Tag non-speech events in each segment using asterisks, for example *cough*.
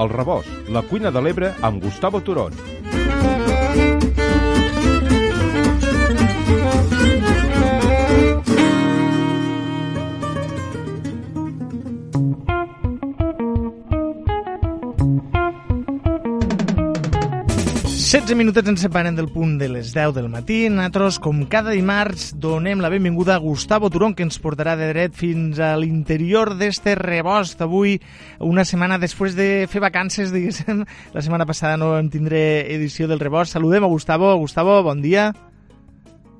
El Rebost, la cuina de l'Ebre amb Gustavo Turón. 16 minutets ens separen del punt de les 10 del matí. Nosaltres, com cada dimarts, donem la benvinguda a Gustavo Turón, que ens portarà de dret fins a l'interior d'este rebost. Avui, una setmana després de fer vacances, diguéssim, *laughs* la setmana passada no en tindré edició del rebost. Saludem a Gustavo. Gustavo, bon dia.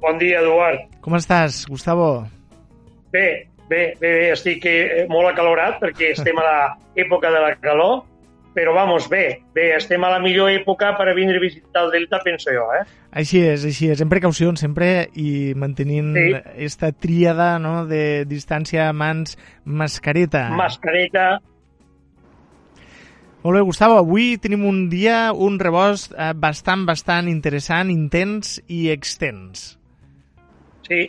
Bon dia, Eduard. Com estàs, Gustavo? Bé, bé, bé, bé. estic eh, molt acalorat perquè estem a l'època *laughs* de la calor però vamos, bé, bé, estem a la millor època per a vindre a visitar el Delta, penso jo, eh? Així és, així és, amb precaució sempre i mantenint sí. esta tríada no, de distància mans, mascareta. Mascareta. Molt bé, Gustavo, avui tenim un dia, un rebost eh, bastant, bastant interessant, intens i extens. Sí,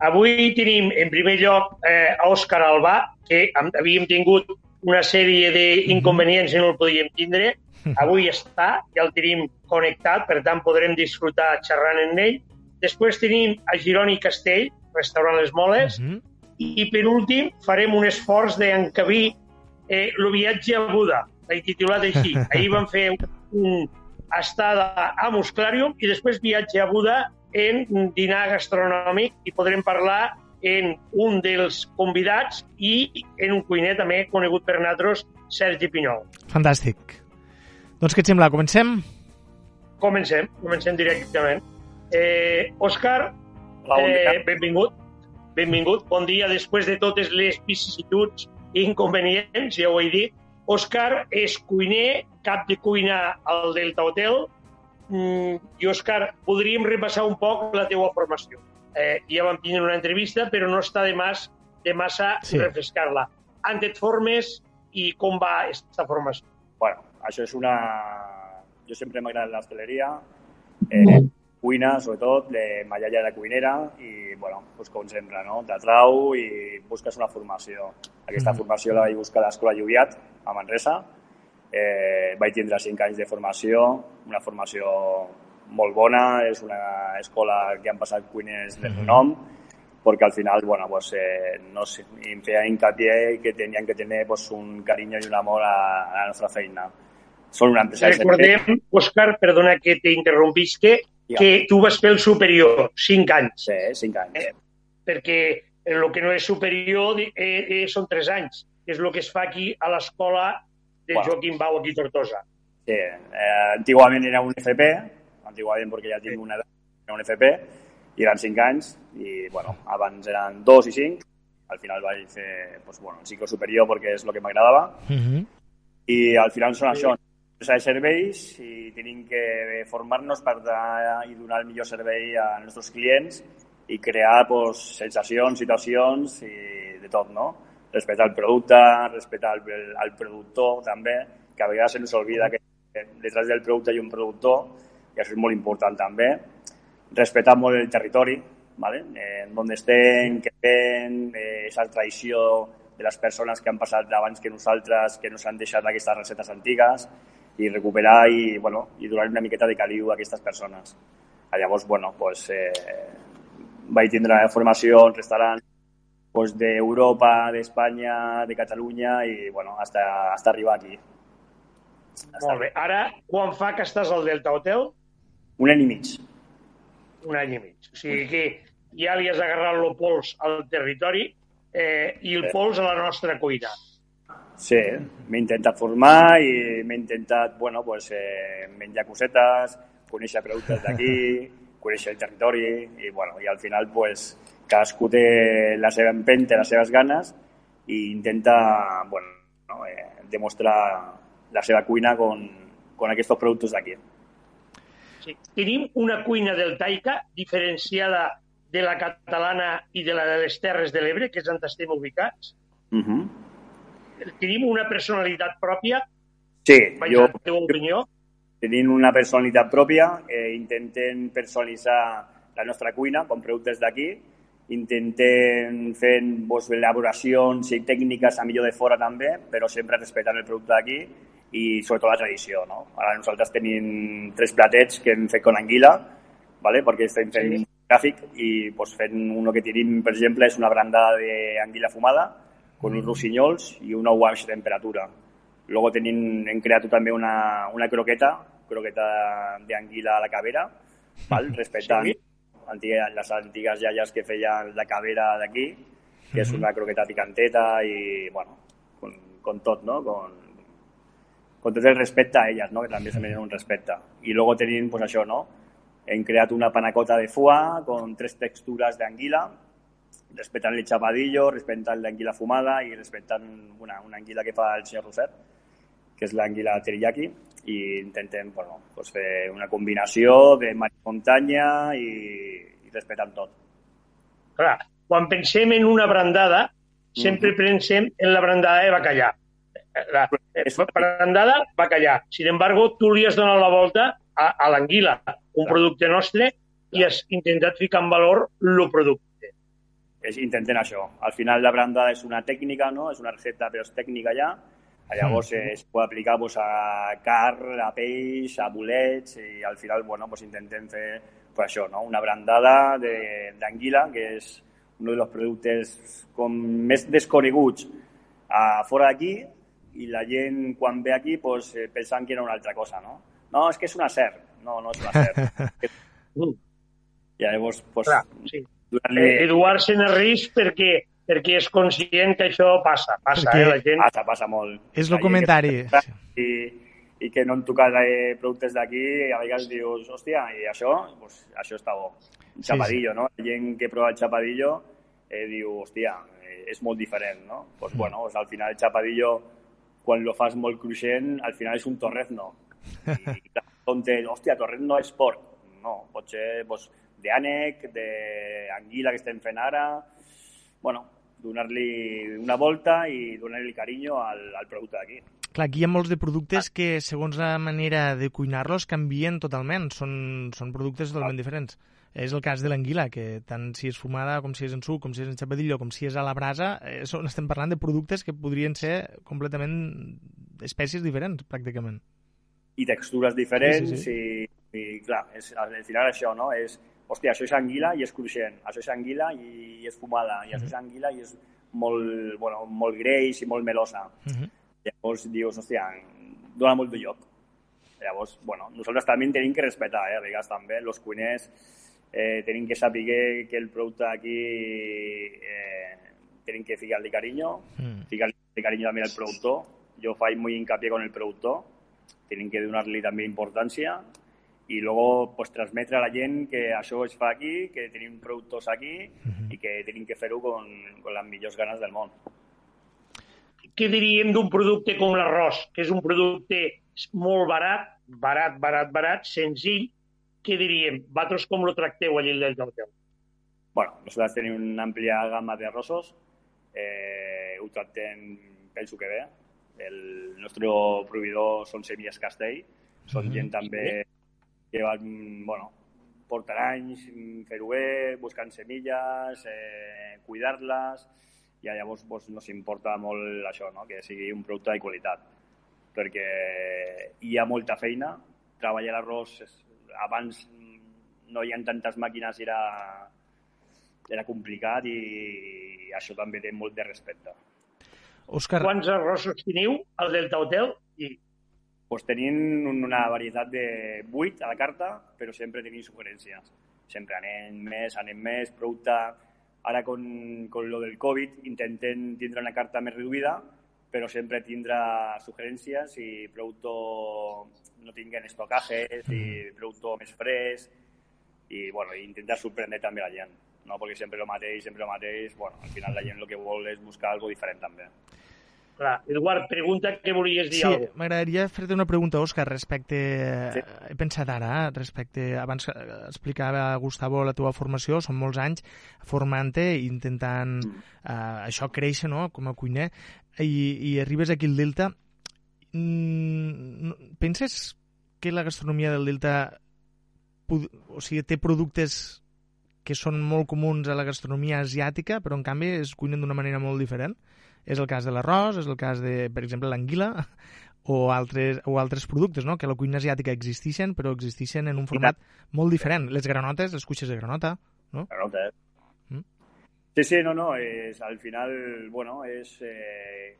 avui tenim en primer lloc eh, a Òscar Albà, que havíem tingut una sèrie d'inconvenients i no el podíem tindre. *laughs* Avui està, ja el tenim connectat, per tant podrem disfrutar xerrant en ell. Després tenim a Gironi Castell, restaurant Les Moles, uh -huh. i per últim farem un esforç d'encabir eh, el viatge a Buda, l'he titulat així. *laughs* Ahir vam fer un estada a Musclarium i després viatge a Buda en dinar gastronòmic i podrem parlar en un dels convidats i en un cuiner també conegut per nosaltres, Sergi Pinyol. Fantàstic. Doncs què et sembla? Comencem? Comencem, comencem directament. Eh, Òscar, eh, benvingut. Benvingut, bon dia. Després de totes les vicissituds i inconvenients, ja ho he dit, Òscar és cuiner, cap de cuina al Delta Hotel. Mm, I, Òscar, podríem repassar un poc la teua formació eh, ja vam tenir una entrevista, però no està de, mas, de massa sí. refrescar-la. Han et formes i com va aquesta formació? Bueno, això és una... Jo sempre m'ha agradat l'hostaleria, eh, cuina, sobretot, de mallalla de cuinera i, bueno, pues, com sempre, no? T'atrau i busques una formació. Aquesta mm. formació la vaig buscar a l'Escola Lluviat, a Manresa. Eh, vaig tindre 5 anys de formació, una formació molt bona, és una escola que han passat cuiners de nom, perquè al final, bueno, pues, eh, no sé, em feia hincapié que tenien que tenir pues, un carinyo i un amor a, a la nostra feina. Són una empresa... Recordem, Òscar, perdona que t'interrompisque, ja. que tu vas fer el superior, 5 anys. Sí, 5 anys. Eh, perquè el que no és superior eh, eh, són 3 anys, que és el que es fa aquí a l'escola de bueno. Joaquim Bau, aquí a Tortosa. Sí, eh, antigament era un FP, antigament perquè ja tinc una edat, un FP, i eren 5 anys, i bueno, abans eren 2 i 5, al final vaig fer pues, bueno, un cicle superior perquè és el que m'agradava, uh mhm. -huh. i al final són això, empresa de serveis i tenim que formar-nos per dar i donar el millor servei als nostres clients i crear pues, sensacions, situacions i de tot, no? Respectar el producte, respectar el, el, el productor també, que a vegades se'ns oblida que detrás del producte hi ha un productor i això és molt important també. Respetar molt el territori, ¿vale? eh, on estem, què fem, eh, esa tradició de les persones que han passat abans que nosaltres, que no s'han deixat aquestes recetes antigues, i recuperar i, bueno, i donar una miqueta de caliu a aquestes persones. Llavors, bueno, pues, eh, vaig tindre formació en restaurants pues, d'Europa, d'Espanya, de Catalunya i bueno, hasta, hasta arribar aquí. Hasta Molt bé. Ara, quan fa que estàs al Delta Hotel? Un any i mig. Un any i mig. O sigui que ja li has agarrat el pols al territori eh, i el pols a la nostra cuina. Sí, m'he intentat formar i m'he intentat, bueno, pues, eh, menjar cosetes, conèixer productes d'aquí, *laughs* conèixer el territori i, bueno, i al final pues, cadascú té la seva empenta, les seves ganes i intenta bueno, no, eh, demostrar la seva cuina con, con aquests productes d'aquí. Sí. Tenim una cuina del Taica diferenciada de la catalana i de la de les Terres de l'Ebre, que és on estem ubicats. Uh mhm. -huh. Tenim una personalitat pròpia? Sí, Vaig jo... La teva opinió? Tenim una personalitat pròpia, eh, intentem personalitzar la nostra cuina com productes d'aquí, intentem fer pues, elaboracions i tècniques a millor de fora també, però sempre respectant el producte d'aquí i sobretot la tradició. No? Ara nosaltres tenim tres platets que hem fet con anguila, ¿vale? perquè estem fent sí. gràfic i pues, fent uno que tenim, per exemple, és una brandada d'anguila fumada con uns rossinyols i una wash de temperatura. Luego tenim, hem creat també una, una croqueta, croqueta d'anguila a la cavera, val? *laughs* respectant sí. antiga, les antigues iaies que feien la cavera d'aquí, que és una croqueta picanteta i, bueno, con, con tot, no? Con, con tot el respecte a elles, no? que també se mereixen un respecte. I luego tenim, pues això, no? Hem creat una panacota de foie con tres textures d'anguila, respectant el chapadillo, respectant l'anguila fumada i respectant una, una anguila que fa el senyor Roset, que és l'anguila teriyaki, i intentem bueno, pues fer una combinació de mar i muntanya i, i respectant tot. Clar, quan pensem en una brandada, sempre mm -hmm. pensem en la brandada de bacallà. La brandada, bacallà. Sin embargo, tu li has donat la volta a, a l'anguila, un producte nostre, i has intentat ficar en valor el producte. És, intentem això. Al final la brandada és una tècnica, no? És una recepta, però és tècnica ja. Llavors mm. es pot aplicar pues, a car, a peix, a bolets, i al final bueno, pues, intentem fer pues, això, no? una brandada d'anguila, que és un dels productes com més desconeguts a fora d'aquí i la gent quan ve aquí pues, eh, pensant que era una altra cosa, no? No, és que és una ser. No, no és una ser. I *laughs* llavors, pues, Clar, sí. eh, Eduard se risc perquè perquè és conscient que això passa, passa, perquè... eh, la gent... Passa, passa molt. És el comentari. I, i que no han tocat eh, productes d'aquí i a vegades dius, hòstia, i això, pues, això està bo. Chapadillo, sí, sí. no? La gent que prova el chapadillo eh, diu, hòstia, eh, és molt diferent, no? Pues, mm. bueno, pues, al final el chapadillo, quan lo fas molt cruixent, al final és un torrezno. I, i on té, hòstia, torrezno és porc. No, pot ser pues, d'ànec, d'anguila que estem fent ara... Bueno, donar-li una volta i donar-li carinyo al, al producte d'aquí. Clar, aquí hi ha molts de productes ah. que, segons la manera de cuinar-los, canvien totalment. Són, són productes totalment ah. diferents. És el cas de l'anguila, que tant si és fumada com si és en suc, com si és en xapadillo, com si és a la brasa, eh, són, estem parlant de productes que podrien ser completament espècies diferents, pràcticament. I textures diferents, sí, sí, sí. I, i clar, és, al final això, no? És, hòstia, això és anguila i és cruixent, això és anguila i és fumada, i això és anguila i és molt, bueno, molt greix i molt melosa. Uh -huh. Llavors dius, hòstia, dona molt de lloc. Llavors, bueno, nosaltres també tenim que respectar, eh, a vegades també, els cuiners eh, tenim que saber que el producte aquí eh, tenim que ficar-li carinyo, mm. ficar-li carinyo també al productor. Jo faig molt hincapié con el productor, tenim que donar-li també importància i luego pues, transmetre a la gent que això es fa aquí, que tenim productors aquí uh -huh. i que tenim que fer-ho con, con les millors ganes del món. Què diríem d'un producte com l'arròs, que és un producte molt barat, barat, barat, barat, senzill, què diríem? Vosaltres com lo tracteu allà del hotel? Bueno, nosaltres tenim una àmplia gamma d'arrossos, eh, ho tractem, penso que bé. El nostre proveïdor són Semilles Castell, són uh -huh. gent també que van, bueno, portar anys fer-ho bé, buscant semilles, eh, cuidar-les, i llavors pues, nos importa molt això, no? que sigui un producte de qualitat. Perquè hi ha molta feina, treballar l'arròs abans no hi ha tantes màquines era, era complicat i això també té molt de respecte. Òscar... Quants arrossos teniu al Delta Hotel? I pues tenim una varietat de 8 a la carta, però sempre tenim sugerències. Sempre anem més, anem més, producte... Ara, con, con lo del Covid, intentem tindre una carta més reduïda, però sempre tindrà sugerències i producte no tinguen estocajes i producte més fresc i, bueno, intentar sorprendre també la gent, no? perquè sempre el mateix, sempre el mateix, bueno, al final la gent el que vol és buscar algo diferent també. Clar. Eduard, pregunta que volies dir sí, alguna m'agradaria fer-te una pregunta, Òscar, respecte... Sí. He pensat ara, eh, respecte... Abans explicava Gustavo la teva formació, són molts anys formant-te i intentant mm. uh, això créixer no? com a cuiner i, i arribes aquí al Delta mm, penses que la gastronomia del Delta o sigui, té productes que són molt comuns a la gastronomia asiàtica, però en canvi es cuinen d'una manera molt diferent? És el cas de l'arròs, és el cas de, per exemple, l'anguila, o altres, o altres productes, no? que a la cuina asiàtica existeixen, però existeixen en un format molt diferent. Les granotes, les cuixes de granota, no? Granota? Mm. Sí, sí, no, no, és, al final, bueno, és... Eh,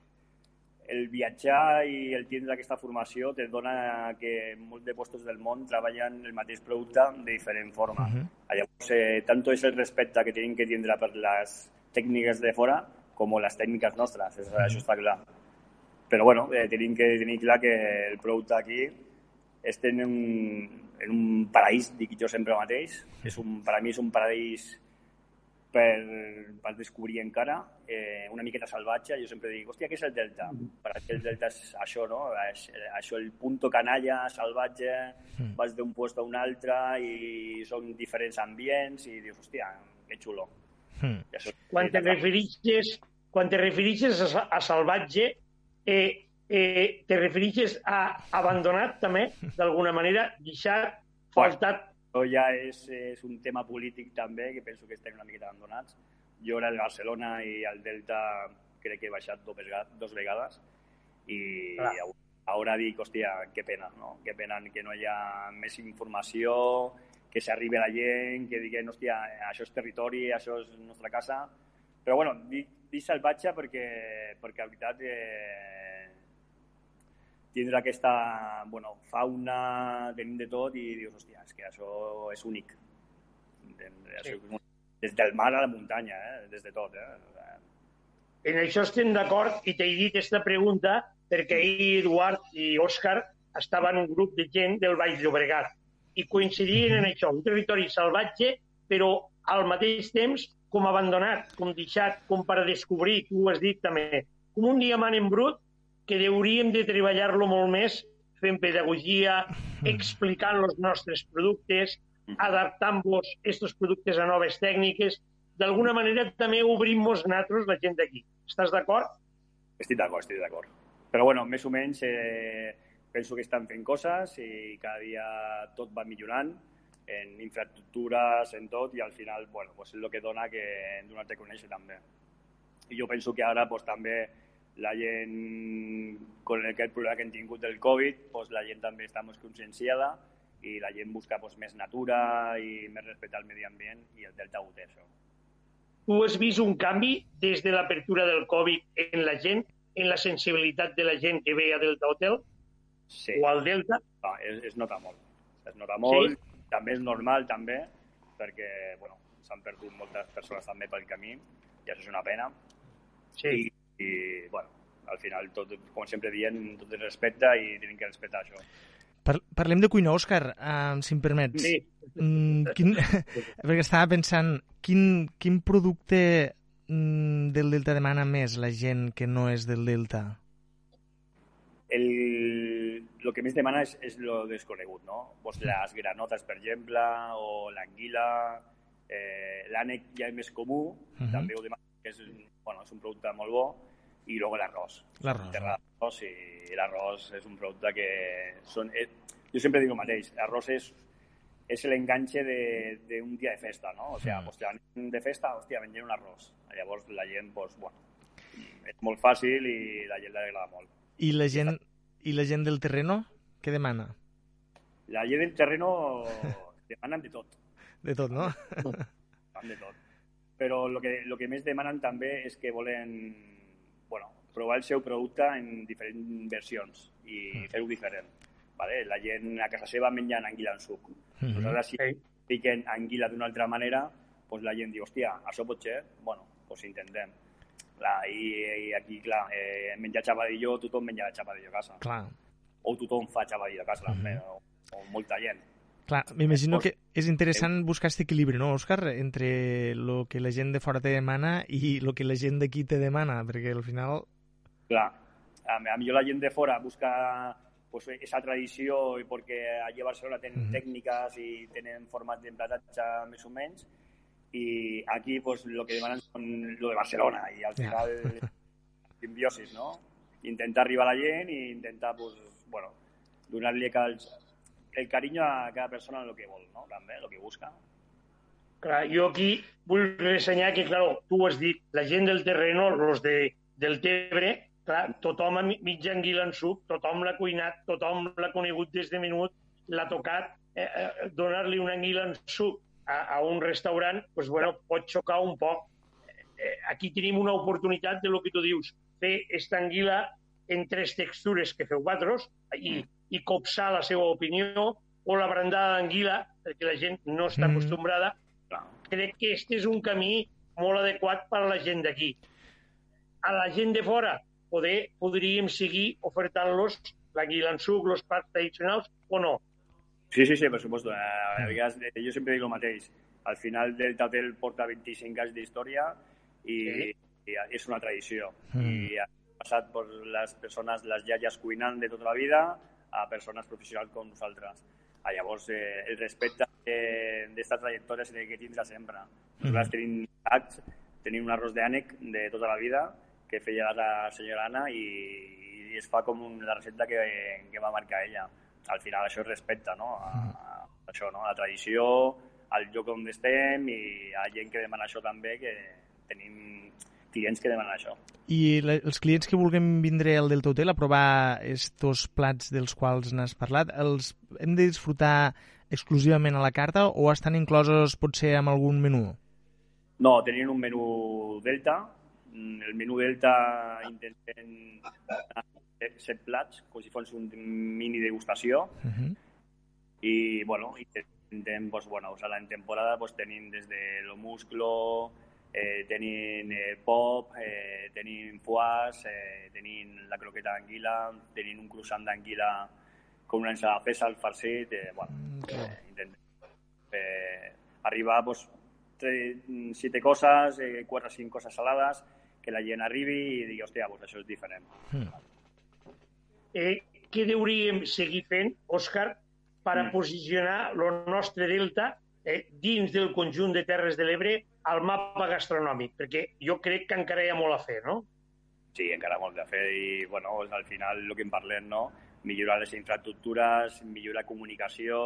el viatjar i el tindre aquesta formació te dona que molts de postos del món treballen el mateix producte de diferent forma. Mhm. Llavors, eh, tanto és el respecte que tenim que tindre per les tècniques de fora com les tècniques nostres, això, això està clar. Però bueno, eh, tenim que tenir clar que el producte aquí estem en un, en un paraís, dic jo sempre mateix. És un, per a mi és un paraís per, per descobrir encara, eh, una miqueta salvatge. Jo sempre dic, hòstia, què és el Delta? Per a mi el Delta és això, no? Aix- Això, el punto canalla, salvatge, Mm. vas d'un puesto a un altre i són diferents ambients i dius, hòstia, que xulo. Mm. I això, Quan te referixes, quan te referixes a, a salvatge, eh, eh, te referixes a abandonat també, d'alguna manera, deixat, faltat... Això ja és, és un tema polític també, que penso que estem una miqueta abandonats. Jo era el Barcelona i el Delta crec que he baixat dos, dos vegades i Clar. ah. ara dic, hòstia, que pena, no? Que pena que no hi ha més informació, que s'arribi a la gent, que diguen, hòstia, això és territori, això és nostra casa. Però bueno, dic, dic salvatge perquè, perquè la veritat eh, tindre aquesta bueno, fauna, tenim de tot i dius, hòstia, és que això és únic. Això, Des del mar a la muntanya, eh? des de tot. Eh? En això estem d'acord i t'he dit aquesta pregunta perquè ahir Eduard i Òscar estaven en un grup de gent del Baix Llobregat i coincidien en això, un territori salvatge però al mateix temps com abandonat, com deixat, com per descobrir, tu ho has dit també, com un diamant en brut que hauríem de treballar-lo molt més fent pedagogia, *laughs* explicant els nostres productes, adaptant-vos aquests productes a noves tècniques, d'alguna manera també obrim-nos nosaltres la gent d'aquí. Estàs d'acord? Estic d'acord, estic d'acord. Però bueno, més o menys eh, penso que estan fent coses i cada dia tot va millorant en infraestructures, en tot, i al final, bueno, pues és el que dona que hem donat a conèixer també. I jo penso que ara pues, també la gent, con aquest problema que hem tingut del Covid, pues, la gent també està més conscienciada i la gent busca pues, més natura i més respecte al medi ambient i el Delta ho té, això. Tu has vist un canvi des de l'apertura del Covid en la gent, en la sensibilitat de la gent que ve a Delta Hotel Sí. o al Delta? No, es, es nota molt. Es nota molt, sí? també és normal, també, perquè bueno, s'han perdut moltes persones també pel camí, i això és una pena. Sí. I, i bueno, al final, tot, com sempre dient, tot es respecta i tenim que respectar això. Par parlem de cuina, Òscar, um, si em permets. Sí. Mm, quin... *laughs* perquè estava pensant, quin, quin producte mm, del Delta demana més la gent que no és del Delta? El, lo que més demana és, és lo desconegut, no? Pues les granotes, per exemple, o l'anguila, eh, l'ànec ja és més comú, uh Mhm. -huh. també ho demana, que és, bueno, és un producte molt bo, i luego l'arròs. L'arròs. Terra d'arròs i l'arròs és un producte que són... Eh, jo sempre dic el mateix, l'arròs és, és l'enganxe d'un dia de festa, no? O sigui, Mm. pues, te van de festa, hòstia, mengem un arròs. Llavors la gent, pues, bueno, és molt fàcil i la gent li agrada molt. I la gent, i la gent del terreno, què demana? La gent del terreno demanen de tot, De tot, no? demanen de tot. Però el que, lo que més demanen també és que volen bueno, provar el seu producte en diferents versions i Mm. fer-ho diferent. Vale? La gent a casa seva mengen anguila en suc. Mhm. Nosaltres si piquen anguila d'una altra manera, pues la gent diu, hòstia, això pot ser? Bueno, pues intentem. Clar, i, i aquí, clar, eh, menjar xapadillo, tothom menja xapadillo a casa. Clar, O tothom fa xapadillo a casa, Mhm. també, o, o molta gent. Clar. M'imagino que és interessant buscar aquest equilibri, no, Òscar? Entre el que la gent de fora te demana i el que la gent d'aquí te demana, perquè al final... Clar, a, a millor la gent de fora busca pues, esa tradició i perquè allí a Barcelona tenen Mhm. tècniques i tenen format d'emplatatge més o menys i aquí pues, lo que demanen són lo de Barcelona i al Ja. final *laughs* simbiosis, no? Intentar arribar a la gent i intentar pues, bueno, donar-li el, el carinyo a cada persona en el que vol, no? També, el que busca. Clar, jo aquí vull ressenyar que, clar, tu ho has dit, la gent del terreno, els de, del Tebre, clar, tothom ha mitja anguila en suc, tothom l'ha cuinat, tothom l'ha conegut des de minut, l'ha tocat, eh, eh, donar-li una anguila en suc a, a un restaurant, pues, bueno, pot xocar un poc. Eh, aquí tenim una oportunitat de lo que tu dius, fer esta anguila en tres textures que feu vosaltres i, i copsar la seva opinió o la brandada d'anguila, perquè la gent no està Mm. acostumbrada. Crec que este és un camí molt adequat per a la gent d'aquí. A la gent de fora poder, podríem seguir ofertant-los l'anguila en suc, els plats tradicionals, o no? Sí, sí, sí, por supuesto. A vegades, eh, yo siempre digo lo mateix. Al final del Tatel porta 25 anys d'història i, Sí. i és una tradició. Mm. I ha passat per les persones, les iaies cuinant de tota la vida, a persones professionals com nosaltres. Ah, llavors, eh, el respecte d'esta trajectòria s'ha de tindre sempre. Nosaltres tenim acts, tenim un arròs d'ànec de tota la vida que feia la senyora Anna i, i es fa com un, la recepta que, que va marcar ella. Al final això es respecta, no? A, a, això, no? La tradició, al lloc on estem i ha gent que demana això també, que tenim clients que demanen això. I la, els clients que vulguem vindre al Delta Hotel a provar estos plats dels quals n'has parlat, els hem de disfrutar exclusivament a la carta o estan inclosos potser amb algun menú? No, tenien un menú Delta. Mm, El menú Delta intentem set- set plats, com si fos un mini degustació. Uh -huh. I, bueno, intentem, pues, bueno, o sea, en temporada pues, tenim des de lo musclo, eh, tenim eh, pop, eh, tenim foies, eh, tenim la croqueta d'anguila, tenim un croissant d'anguila con una ensalada César farcit, eh, bueno, eh, intentem eh, arribar pues, tres, siete coses, eh, quatre o cinc coses salades, que la gent arribi i digui, hòstia, pues això és diferent. Eh, què hauríem seguir fent, Òscar, per a Mm. posicionar el nostre delta eh, dins del conjunt de Terres de l'Ebre al mapa gastronòmic? Perquè jo crec que encara hi ha molt a fer, no? Sí, encara molt de fer i, bueno, al final el que en parlem, no? Millorar les infraestructures, millorar comunicació,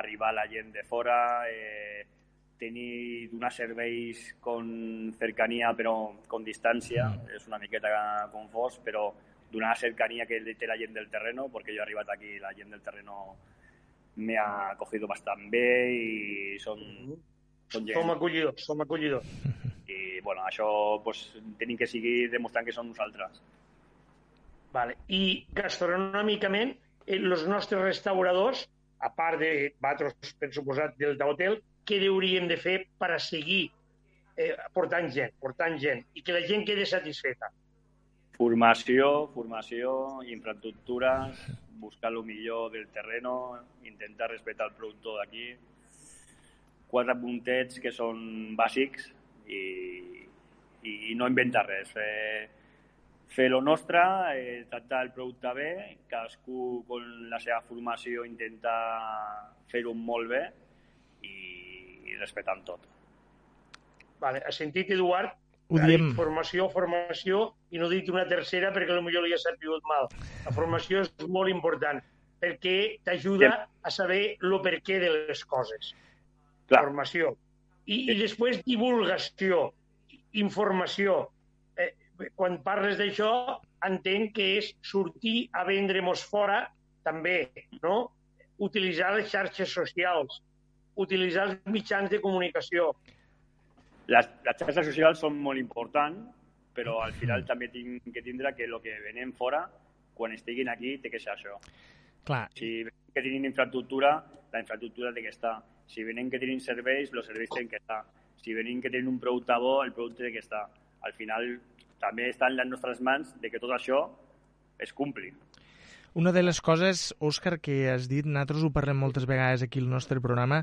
arribar a la gent de fora, eh, tenir, donar serveis con cercanía però con distància, és una miqueta confós, però donar cercanía que té la gent del terreno, perquè jo he arribat aquí, la gent del terreno me ha cogido bastant bé i són, són gent Som acollidors, som acollidors. i bueno, això pues, tenim que seguir demostrant que som nosaltres. Vale. I gastronòmicament, eh, els nostres restauradors, a part de vosaltres, per suposat, del Hotel, què hauríem de fer per a seguir eh, portant gent, portant gent, i que la gent quede satisfeta? Formació, formació, infraestructures, buscar el millor del terreno, intentar respectar el productor d'aquí, quatre puntets que són bàsics i, i no inventar res. Fer, fer lo nostre, eh, tractar el producte bé, cadascú con la seva formació intentar fer-ho molt bé i, i respectant tot. Vale. Has sentit, Eduard? Ho Ha diem. Formació, formació, i no dit una tercera perquè potser li ha sabut mal. La formació és molt important perquè t'ajuda a saber el perquè de les coses. Clar, Formació. I, I després divulgació, informació. Eh, quan parles d'això, entenc que és sortir a vendre-nos fora, també, no? Utilitzar les xarxes socials, utilitzar els mitjans de comunicació. Les, les xarxes socials són molt importants, però al final també tinc que tindre que el que venem fora, quan estiguin aquí, té que ser això. Clar, Si que tenim infraestructura, la infraestructura té que estar. Si venim que tenim serveis, els serveis tenen que estar. Si venim que tenim un producte bo, el producte té que estar. Al final, també està en les nostres mans de que tot això es cumpli. Una de les coses, Òscar, que has dit, nosaltres ho parlem moltes vegades aquí al nostre programa,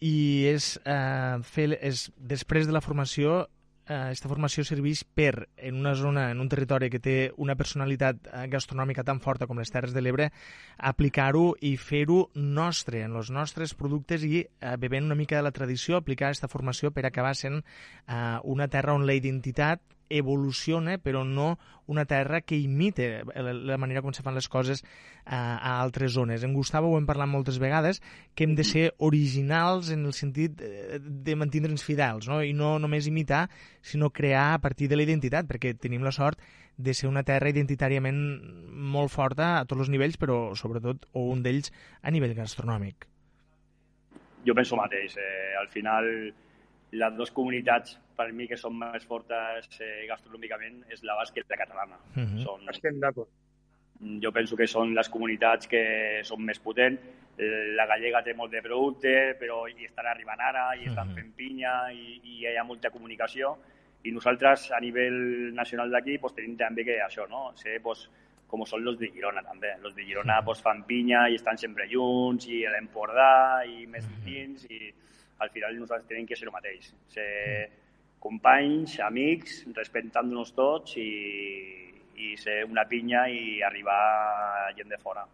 i és, eh, fer, és després de la formació, eh, esta formació serveix per, en una zona, en un territori que té una personalitat eh, gastronòmica tan forta com les Terres de l'Ebre, aplicar-ho i fer-ho nostre, en els nostres productes i eh, bevent una mica de la tradició, aplicar aquesta formació per acabar sent eh, una terra on la identitat evoluciona, però no una terra que imite la, manera com se fan les coses a, a altres zones. En Gustavo ho hem parlat moltes vegades, que hem de ser originals en el sentit eh, de mantindre'ns fidels, no? i no només imitar, sinó crear a partir de la identitat, perquè tenim la sort de ser una terra identitàriament molt forta a tots els nivells, però sobretot o un d'ells a nivell gastronòmic. Jo penso mateix. Eh, al final, les dues comunitats per mi que són més fortes eh, gastronòmicament és la basca i la catalana. Uh -huh. són, Estem d'acord. Jo penso que són les comunitats que són més potents. La gallega té molt de producte, però hi estan arribant ara, i estan uh -huh. fent pinya, i, i hi ha molta comunicació. I nosaltres, a nivell nacional d'aquí, pues, tenim també que això, no? Ser, pues, com són los de Girona també. Los de Girona pues, fan pinya i estan sempre junts, i l'Empordà, i més dins, i al final nosaltres tenim que ser el mateix. Ser companys, amics, respectant-nos tots i, i ser una pinya i arribar a gent de fora.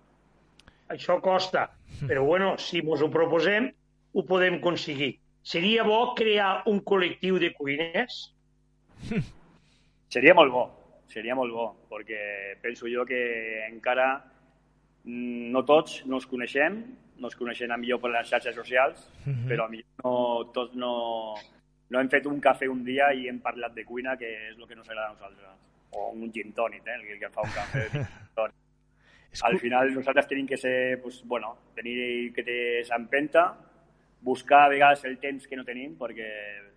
Això costa, però bueno, si ens ho proposem, ho podem aconseguir. Seria bo crear un col·lectiu de cuiners? Seria molt bo, seria molt bo, perquè penso jo que encara mm, no tots no ens coneixem, no ens coneixem millor per les xarxes socials, uh mhm. -huh. però millor no, tots no, no hem fet un cafè un dia i hem parlat de cuina, que és el que ens agrada a nosaltres. O un gin tònic, eh? el que fa un cafè *laughs* tònic. Al final nosaltres tenim que ser, pues, bueno, tenir que té s'empenta, buscar a vegades el temps que no tenim, perquè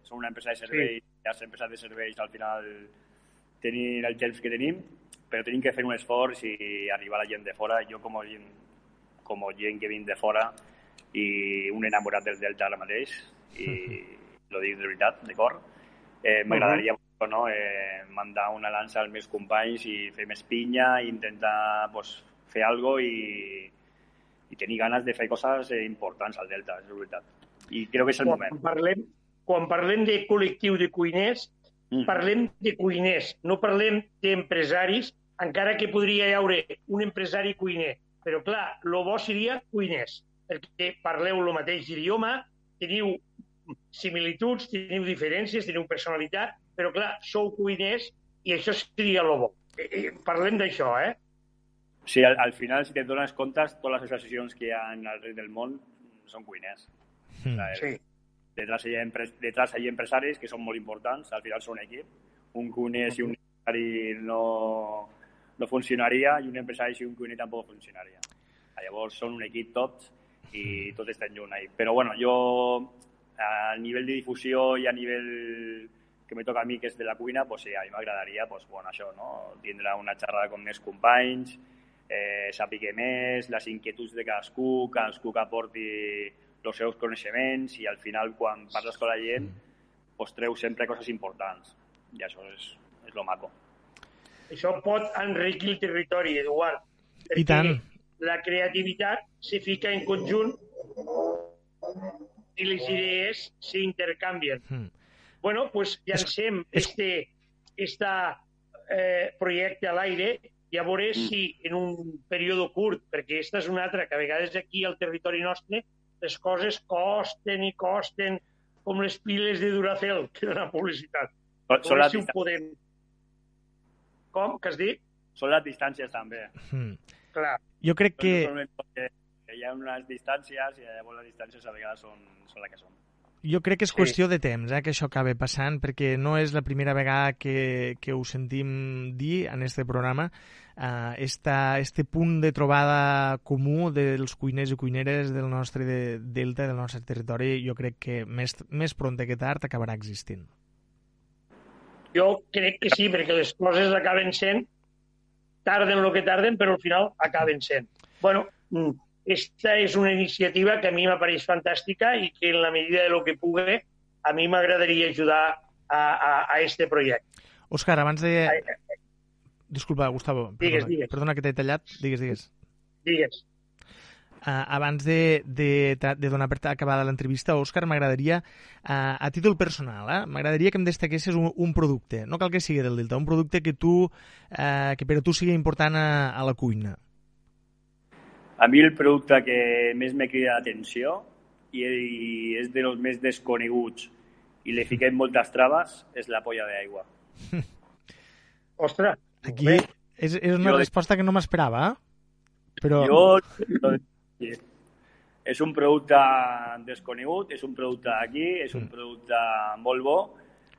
som una empresa de serveis, sí. les empreses de serveis al final tenir el temps que tenim, però tenim que fer un esforç i arribar a la gent de fora. Jo com a gent com gent que vinc de fora i un enamorat del Delta ara mateix i lo dic de veritat, de cor. Eh, M'agradaria uh -huh. no, eh, mandar una lança als meus companys i fer més pinya i intentar pues, fer algo i, i tenir ganes de fer coses eh, importants al Delta, és veritat. I crec que és el quan moment. Parlem, quan parlem de col·lectiu de cuiners, mm. parlem de cuiners, no parlem d'empresaris, encara que podria hi haure un empresari cuiner però, clar, el bo seria cuiners, perquè parleu el mateix idioma, teniu similituds, teniu diferències, teniu personalitat, però, clar, sou cuiners i això seria el bo. Parlem d'això, eh? Sí, al, al final, si te dones compte, totes les associacions que hi ha al rei del món són cuiners. Mm. sí. Detrás hi, ha detrás hi ha empresaris que són molt importants, al final són un equip. Un cuiner i un empresari no, no funcionaria i un empresari si un cuiner tampoc funcionaria. Llavors són un equip tots i tots estan junts ahí. Però bueno, jo a nivell de difusió i a nivell que me toca a mi, que és de la cuina, pues sí, a mi m'agradaria pues, bueno, això, no? tindre una xerrada amb més companys, eh, sàpiga més, les inquietuds de cadascú, cadascú que aporti els seus coneixements i al final quan parles amb la gent pues, treu sempre coses importants i això és, és lo maco. Això pot enriquir el territori, Eduard. I tant. La creativitat se fica en conjunt i les idees s'intercanvien. Hmm. Bueno, pues llancem es... este esta, eh, projecte a l'aire i a veure mm. si en un període curt, perquè aquesta és una altra, que a vegades aquí al territori nostre les coses costen i costen com les piles de Duracell, que dona publicitat. Són si ho podem com? Que has dit? Són les distàncies, també. Mm. Clar. Jo crec que... que... Hi ha unes distàncies i llavors les distàncies a vegades són, són les que són. Jo crec que és sí. qüestió de temps eh, que això acabe passant, perquè no és la primera vegada que, que ho sentim dir en este programa. Uh, esta, este punt de trobada comú dels cuiners i cuineres del nostre de, delta, del nostre territori, jo crec que més, més pront que tard acabarà existint. Jo crec que sí, perquè les coses acaben sent, tarden el que tarden, però al final acaben sent. bueno, esta és una iniciativa que a mi m'apareix fantàstica i que en la medida de lo que pugui a mi m'agradaria ajudar a, a, a este projecte. Òscar, abans de... Disculpa, Gustavo. Digues, perdona, digues. Perdona que t'he tallat. Digues, digues. Digues. Uh, abans de, de, de donar per acabada l'entrevista, Òscar, m'agradaria, uh, a títol personal, eh, m'agradaria que em destaquessis un, un producte, no cal que sigui del Delta, un producte que tu, uh, que per a tu sigui important a, a la cuina. A mi el producte que més me crida l'atenció i, i és dels més desconeguts i li fiquem moltes traves és la polla d'aigua. *laughs* Ostres, Aquí bé. és, és una Jo- resposta que no m'esperava, eh? Però... Jo, sí. és un producte desconegut, és un producte aquí, és un Mm. producte molt bo,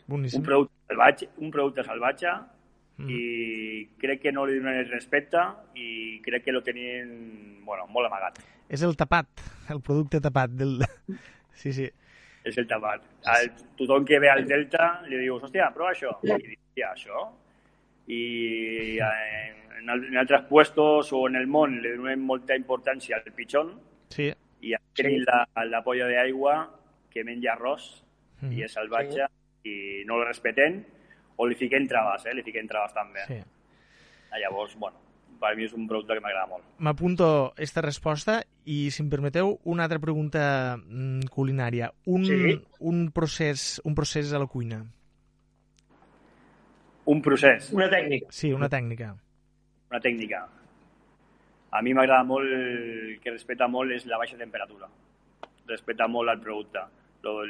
Boníssim. un producte salvatge, un producte salvatge Mm. i crec que no li donen el respecte i crec que lo tenien bueno, molt amagat. És el tapat, el producte tapat del... *laughs* Sí, sí. És el tapat. El, tothom que ve al Delta li dius, hòstia, prova això. I dius, hòstia, això? I eh, en, en altres puestos o en el món li donem molta importància al pitxón Sí. i tenim la, la polla d'aigua que menja arròs Mm. i és salvatge i no el respeten o li fiquem traves, eh? li fiquem traves també. sí. Ah, Llavors, bueno, per mi és un producte que m'agrada molt. M'apunto esta resposta i, si em permeteu, una altra pregunta mm, culinària. Un, Sí. un, procés, un procés a la cuina. Un procés, una tècnica. Sí, una tècnica. una tècnica. A mi m'agrada molt, que respecta molt és la baixa temperatura. Respecta molt el producte. Lo,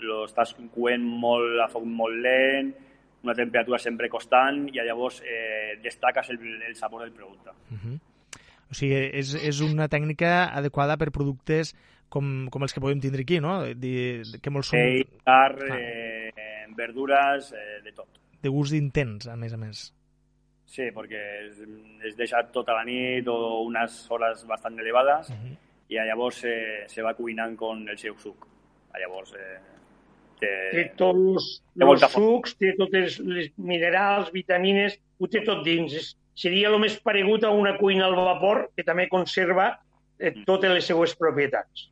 lo estàs coent molt a foc molt lent, una temperatura sempre constant i llavors eh, destaques el, el sabor del producte. Uh -huh. O sigui, és, és una tècnica adequada per productes com, com els que podem tindre aquí, no? De, de, que molts són Peix, carn, Clar. eh, verdures, eh, de tot. De gust intens, a més a més. Sí, perquè es, es deixa tota la nit o unes hores bastant elevades Uh -huh. i llavors eh, se va cuinant con el seu suc. Llavors, eh, Té té, tots els sucs, té tots els, els minerals, vitamines, ho té tot dins. És, seria el més paregut a una cuina al vapor que també conserva eh, Mm. totes les seues propietats.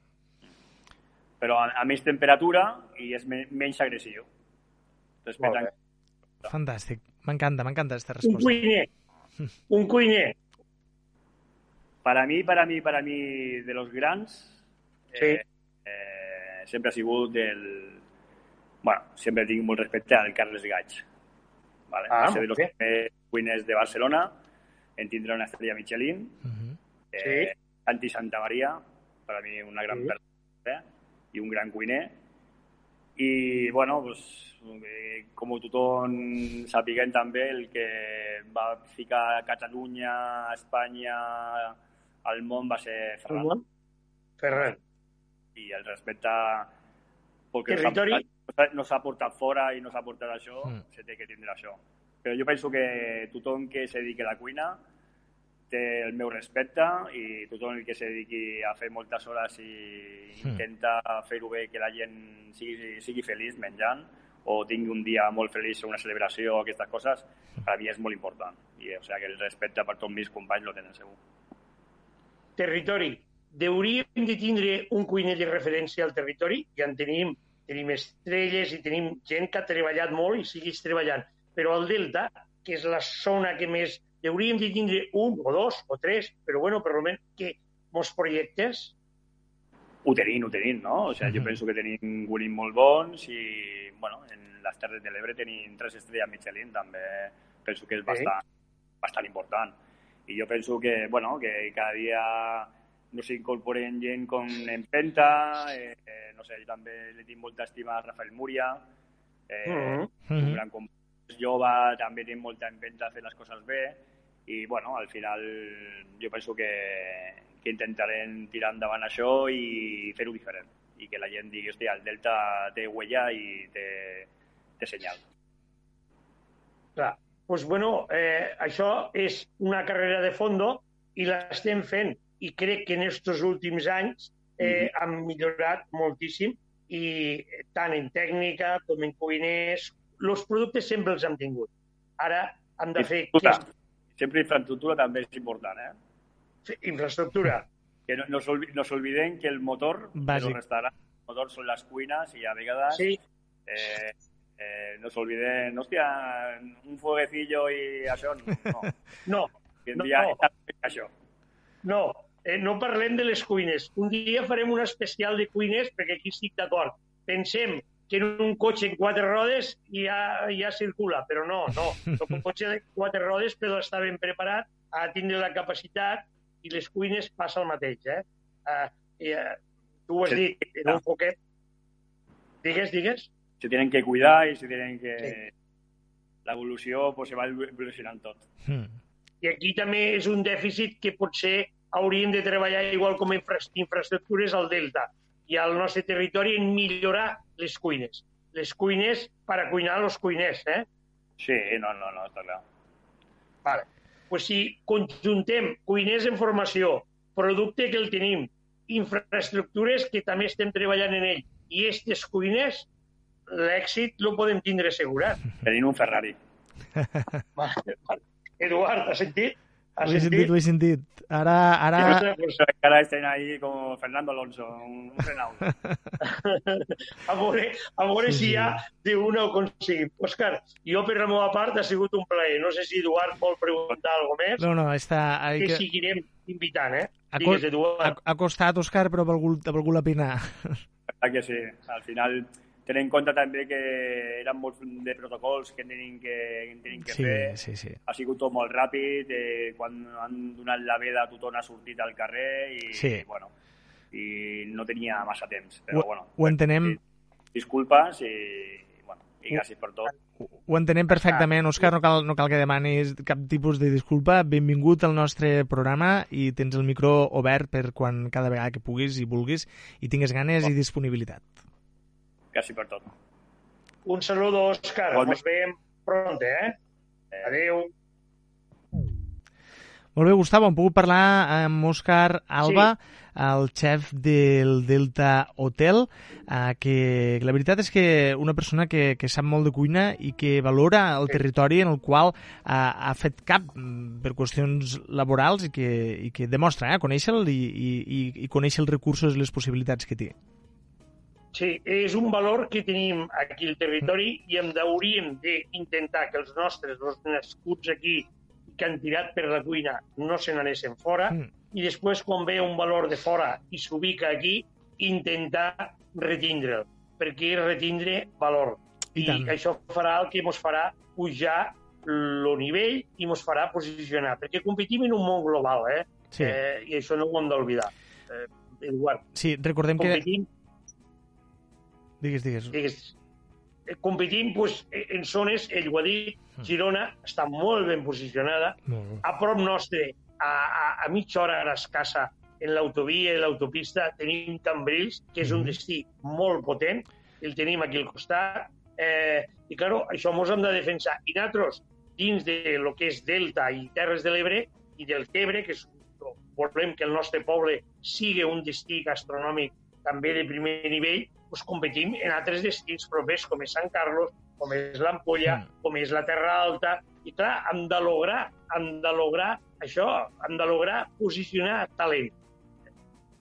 però a, a més temperatura i és me, menys agressiu. Bé. Fantàstic. M'encanta, m'encanta aquesta Un resposta. cuiner, *laughs* un cuiner, Para mí, para mí, para mí, de los grans, Sí. eh, eh, sempre ha sigut el... Bueno, sempre tinc molt respecte al Carles Gaig. Vale? Ah, Va ser de los primers cuiners de Barcelona en tindre una estrella Michelin. Uh -huh. Eh, Santi Santa Maria, para mí una gran Sí. persona eh? i un gran cuiner. I, bueno, pues, eh, com tothom sapiguem també, el que va ficar Catalunya, Espanya, al món va ser Ferran. Ferran. Ferran. I el respecte perquè no s'ha Territori. portat- no s'ha portat fora i no s'ha portat això, Mm. se té que tindre això. Però jo penso que tothom que se dediqui a la cuina té el meu respecte i tothom el que se dediqui a fer moltes hores i Mm. intenta fer-ho bé, que la gent sigui, sigui feliç menjant o tingui un dia molt feliç o una celebració o aquestes coses, per a mi és molt important. I, o sigui, que el respecte per tots meus companys lo tenen segur. Territori. Hauríem de tindre un cuiner de referència al territori, ja en tenim, tenim estrelles i tenim gent que ha treballat molt i segueix treballant. Però al Delta, que és la zona que més... Hauríem de tindre un o dos o tres, però bueno, per almenys que molts projectes Ho tenim, ho tenim, no? O sigui, jo penso que tenim guiris molt bons i, bueno, en les Terres de l'Ebre tenim tres estrelles Michelin, també penso que és bastant, bastant important. I jo penso que, bueno, que cada dia no s'incorporen gent com Empenta, eh, eh, no sé, jo també li tinc molta estima a Rafael Múria, eh, Mhm. un Mhm. gran company jove, també té molta empenta a fer les coses bé i, bueno, al final jo penso que, que intentarem tirar endavant això i fer-ho diferent i que la gent digui, hòstia, el Delta té huella i té, té senyal. Clar. Pues, bueno, eh, això és una carrera de fondo i l'estem fent. I crec que en aquests últims anys eh, han millorat moltíssim i tant en tècnica com en cuiners, els productes sempre els hem tingut. Ara hem de fer Infraestructura. Sempre infraestructura també és important, eh? que- infraestructura. Que no, no no s'olviden que el motor Bàsic. dels restaurants, el motor són les cuines i a vegades Sí, eh, eh, no s'olviden, hòstia, un fueguecillo i això, no. no, *laughs* Que No, no, dia no. això. no, eh, no parlem de les cuines. Un dia farem un especial de cuines perquè aquí estic d'acord. Pensem en un cotxe en quatre rodes ja, ja circula, però no, no. *laughs* Un cotxe de quatre rodes però està ben preparat, ha de tindre la capacitat i les cuines passa el mateix. Eh? Uh, i, uh, tu ho has Sí. dit, en un poquet. Digues, digues. Se tienen que cuidar y se tienen que... Sí. l'evolució pues, se va evolucionant tot. Mm. I aquí també és un dèficit que potser hauríem de treballar igual com a infra infraestructures al Delta i al nostre territori en millorar les cuines. Les cuines per a cuinar els cuiners, eh? Sí, no, no, no, està clar. Vale. Pues si conjuntem cuiners en formació, producte que el tenim, infraestructures que també estem treballant en ell, i aquestes cuines, l'èxit lo podem tindre assegurat. Tenim un Ferrari. *laughs* Vale, vale. Eduard, has sentit? Ho he sentit, ho he sentit. Ara, ara... Pues, Encara estem ahí com Fernando Alonso, un, Renault. *laughs* a veure, a veure Sí, si sí. ja d'una ho aconseguim. Òscar, jo per la meva part ha sigut un plaer. No sé si Eduard vol preguntar alguna més, No, no, està... Que que... seguirem invitant, eh? Ha, Digues, ha, Eduard. ha costat, Òscar, però ha valgut, ha pena. Clar que sí. Al final, tenint en compte també que eren molts de protocols que tenim que, que, tenim que Sí, fer. sí, sí. Ha sigut tot molt ràpid, eh, quan han donat la veda tothom ha sortit al carrer i, Sí. bueno, i no tenia massa temps. Però, Ho, bueno, ho entenem disculpes i, bueno, i gràcies per tot. Ho entenem perfectament, Òscar, no cal, no cal que demanis cap tipus de disculpa. Benvingut al nostre programa i tens el micro obert per quan cada vegada que puguis i vulguis i tingues ganes i disponibilitat. Gràcies per tot. Un saludo, Òscar. Igualment. Ens veiem pronte, eh? Adéu. Molt bé, Gustavo, hem pogut parlar amb Òscar Alba, el xef del Delta Hotel, eh, que la veritat és que una persona que, que sap molt de cuina i que valora el Sí. territori en el qual eh, ha fet cap mm, per qüestions laborals i que, i que demostra eh, conèixer-lo i, i, i, i conèixer els recursos i les possibilitats que té. Sí, és un valor que tenim aquí al territori i hem hauríem d'intentar que els nostres, els nascuts aquí, que han tirat per la cuina, no se n'anessin fora, Mm. i després, quan ve un valor de fora i s'ubica aquí, intentar retindre'l, perquè és retindre valor. I I, tant. això farà el que ens farà pujar el nivell i ens farà posicionar, perquè competim en un món global, eh? Sí, eh I això no ho hem d'oblidar. Eh, Eduard, sí recordem que... Digues, digues. digues, eh, competim pues, en zones, ell ho ha dit, Girona està molt ben posicionada, Molt bé. a prop nostre, a, a, a mitja hora ara escassa, en l'autovia i l'autopista, tenim Cambrils, que és un Mhm. destí molt potent, el tenim aquí al costat, eh, i, claro, això ens hem de defensar. I nosaltres, dins de lo que és Delta i Terres de l'Ebre i del Tebre, que és, volem que el nostre poble sigui un destí gastronòmic també de primer nivell, doncs competim en altres destins propers, com és Sant Carlos, com és l'Ampolla, Mm. com és la Terra Alta, i clar, hem de lograr, hem de lograr això, hem de lograr posicionar talent.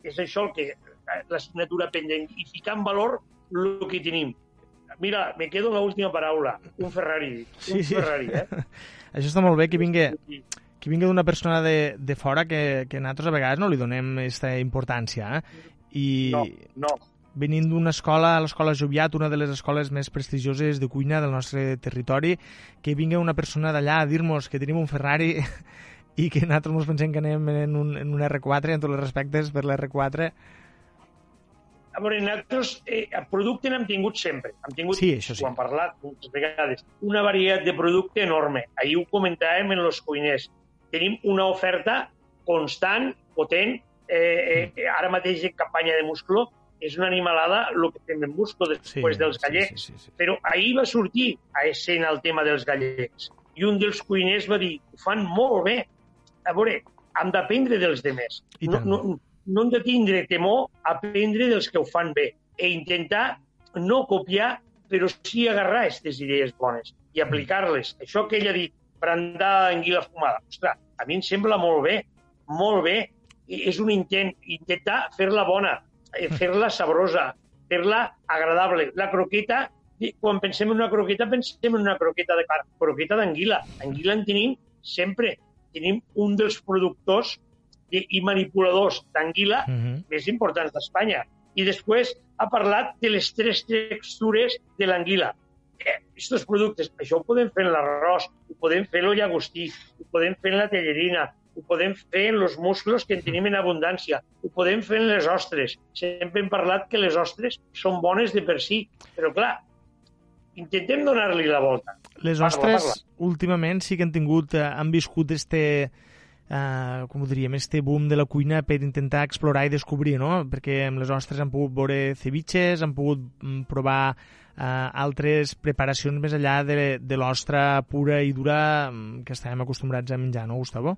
És això el que l'assignatura pendent, i ficar en valor el que tenim. Mira, me quedo en l'última paraula, un Ferrari, Sí, un sí. Ferrari, eh? *laughs* Això està molt bé que vingui, que vingui d'una persona de, de fora que, que nosaltres a vegades no li donem aquesta importància. Eh? I No, no, venint d'una escola, l'escola Joviat, una de les escoles més prestigioses de cuina del nostre territori, que vingui una persona d'allà a dir-nos que tenim un Ferrari *laughs* i que nosaltres ens pensem que anem en un, en un R4, en tots els respectes per l'R4. A veure, nosaltres eh, el producte n'hem tingut sempre. Hem tingut, Sí, això sí. ho hem parlat moltes vegades, una varietat de producte enorme. Ahir ho comentàvem en els cuiners. Tenim una oferta constant, potent. Eh, eh, ara mateix en campanya de musclo és una animalada el que fem en musclo després dels gallecs. Sí, sí, sí. Però ahir va sortir a escena el tema dels gallecs. I un dels cuiners va dir, ho fan molt bé. A veure, hem d'aprendre dels demés. No, no, no hem de tindre temor a aprendre dels que ho fan bé e intentar no copiar, però sí agarrar aquestes idees bones i aplicar-les. Això que ell ha dit, brandar anguila fumada. Ostres, a mi em sembla molt bé, molt bé. I és un intent, intentar fer-la bona, fer-la sabrosa, fer-la agradable. La croqueta, quan pensem en una croqueta, pensem en una croqueta de carn, croqueta d'anguila. Anguila en tenim sempre. Tenim un dels productors i, i manipuladors d'anguila Mhm. més importants d'Espanya. I després ha parlat de les tres textures de l'anguila. Eh, estos productes, això ho podem fer en l'arròs, ho podem fer en el llagostí, ho podem fer en la tellerina, ho podem fer en els musclos que en tenim en abundància, ho podem fer en les ostres. Sempre hem parlat que les ostres són bones de per si, però clar, intentem donar-li la volta. Les Parla, ostres, parla. últimament, sí que han tingut, eh, han viscut este, eh, com ho diríem, este boom de la cuina per intentar explorar i descobrir, no? Perquè amb les ostres han pogut veure ceviches, han pogut mm, provar eh, altres preparacions més enllà de, de l'ostra pura i dura mm, que estàvem acostumbrats a menjar, no, Gustavo?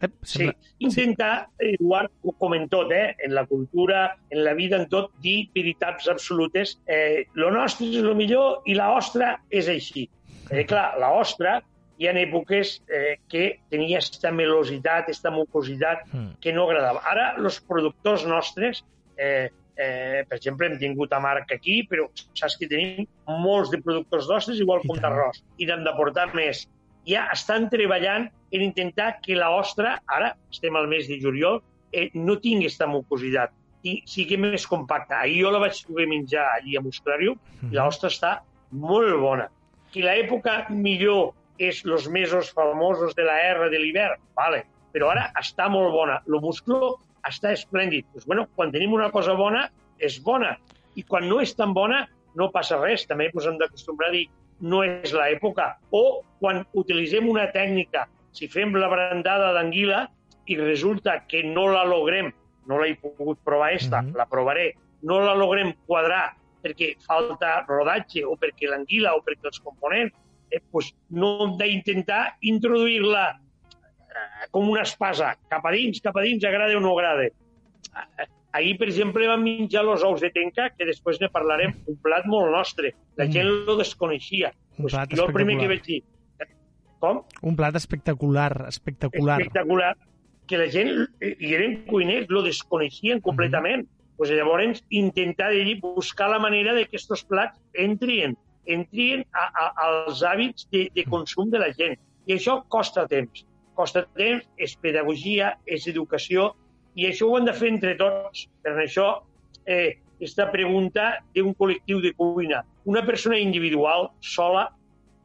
Ep, Sí, intentar, Eduard, com en tot, eh? en la cultura, en la vida, en tot, dir veritats absolutes. Eh, lo nostre és el millor i la ostra és així. Eh, clar, la ostra hi ha èpoques eh, que tenia aquesta melositat, aquesta mucositat Mm. que no agradava. Ara, els productors nostres, eh, eh, per exemple, hem tingut a Marc aquí, però saps que tenim molts de productors d'ostres, igual I com d'arròs, i n'hem d'aportar més. Ja estan treballant en intentar que la ostra, ara estem al mes de juliol, eh, no tingui aquesta mucositat i sigui més compacta. Ahir jo la vaig poder menjar allí a Musclarium Mhm. i l'ostra està molt bona. Que l'època millor és els mesos famosos de la R de l'hivern, vale. però ara està molt bona. El musclo està esplèndid. Pues, bueno, quan tenim una cosa bona, és bona. I quan no és tan bona, no passa res. També pues, hem d'acostumbrar a dir no és l'època. O quan utilitzem una tècnica, si fem la brandada d'anguila i resulta que no la logrem, no l'he pogut provar esta, Mhm. la provaré, no la logrem quadrar perquè falta rodatge o perquè l'anguila o perquè els components, eh, pues no hem d'intentar introduir-la eh, com una espasa, cap a dins, cap a dins, agrada o no agrada. Ahir, per exemple, vam menjar els ous de tenca, que després ne parlarem, un plat molt nostre. La Mm. gent lo desconeixia. Un Pues plat jo el primer que vaig dir, com? Un plat espectacular, espectacular. espectacular, que la gent, eh, i eren cuiners, lo desconeixien completament. pues llavors, intentar de dir, buscar la manera de que aquests plats entrien, entrien a, a, als hàbits de, de consum de la gent. I això costa temps. Costa temps, és pedagogia, és educació, i això ho hem de fer entre tots. Per això, eh, aquesta pregunta d'un col·lectiu de cuina. Una persona individual, sola,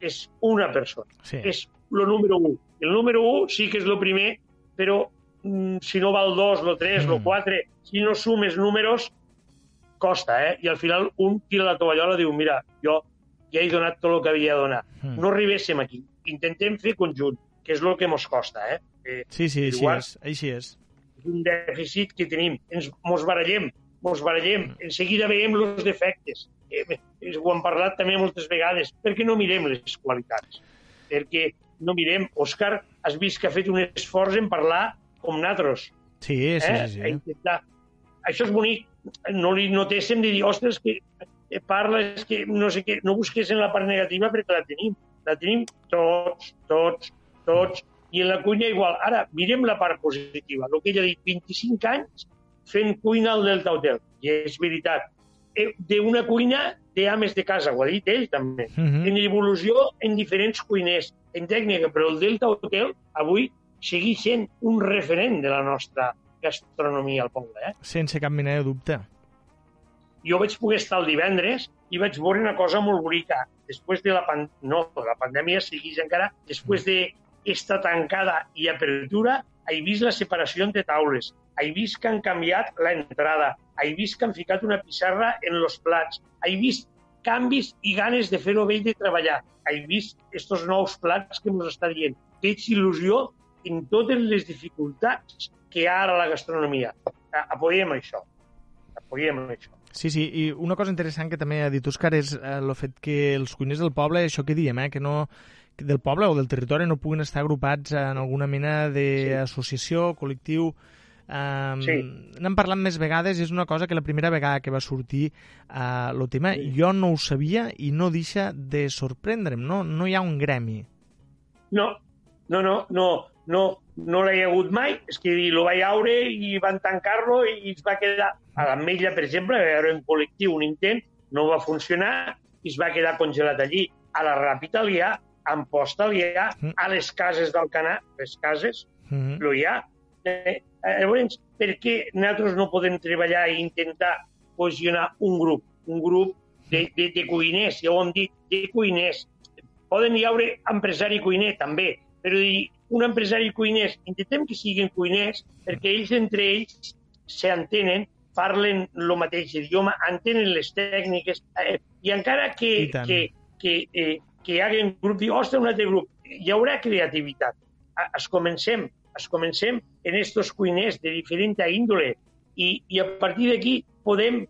és una persona Sí. és el número 1. El número 1 sí que és el primer, però mm, si no va el 2, el 3, Mm. el 4, si no sumes números, costa, eh? I al final un tira la tovallola i diu, mira, jo ja he donat tot el que havia de donar. Mm. No arribéssim aquí. Intentem fer conjunt, que és el que ens costa, eh? eh Sí, sí, així és, així és. És un dèficit que tenim. Ens mos barallem, mos barallem. En seguida veiem els defectes. Eh, eh, ho hem parlat també moltes vegades. Per què no mirem les qualitats? Perquè no mirem... Òscar, has vist que ha fet un esforç en parlar com nosaltres. Sí, sí, eh? sí. Sí. intentar... Això és bonic. No li notéssim de dir, ostres, que eh, parla, és que no sé què, no busqués en la part negativa perquè la tenim. La tenim tots, tots, tots. I la cuina igual. Ara, mirem la part positiva. El que ella ha dit, 25 anys fent cuina al Delta Hotel. I és veritat. Eh, D'una cuina de ames de casa, ho ha dit ell també. Mhm. En evolució en diferents cuiners, en tècnica, però el Delta Hotel avui segueix sent un referent de la nostra gastronomia al poble. Eh? Sense cap mena de dubte. Jo vaig poder estar el divendres i vaig veure una cosa molt bonica. Després de la, pan... no, la pandèmia segueix encara, després de esta tancada i apertura, he vist la separació entre taules, he vist que han canviat l'entrada, he vist que han ficat una pissarra en els plats, he vist canvis i ganes de fer-ho bé i de treballar. He vist estos nous plats que ens està dient. Tens il·lusió en totes les dificultats que hi ha ara la gastronomia. Apoyem això. Apoyem això. Sí, sí, i una cosa interessant que també ha dit Òscar és eh, el fet que els cuiners del poble, això que diem, eh, que no del poble o del territori no puguen estar agrupats en alguna mena d'associació, col·lectiu... Um, Sí. N'hem parlat més vegades, és una cosa que la primera vegada que va sortir uh, el tema, Sí. jo no ho sabia i no deixa de sorprendre'm, no? No hi ha un gremi. No, no, no, no, no, no l'he hagut mai. És que lo vaig veure i van tancar-lo i es va quedar... A l'Ametlla, per exemple, va haver un col·lectiu, un intent, no va funcionar i es va quedar congelat allí. A la Ràpita li ha, a Amposta li ha, Mm. a les cases d'Alcanar, les cases, Mm -hmm. lo hi ha. Eh, eh, llavors, per què nosaltres no podem treballar i intentar cohesionar un grup, un grup de, de, de cuiners, ja ho hem dit, de cuiners. Poden hi haure empresari cuiner, també, però dir, un empresari cuiners, intentem que siguin cuiners perquè ells entre ells s'entenen parlen el mateix idioma, entenen les tècniques, eh, i encara que, I tant. que, que, eh, que hi hagi un grup, diu, ostres, un altre grup, hi haurà creativitat. Es comencem, es comencem en estos cuiners de diferent índole i, i a partir d'aquí podem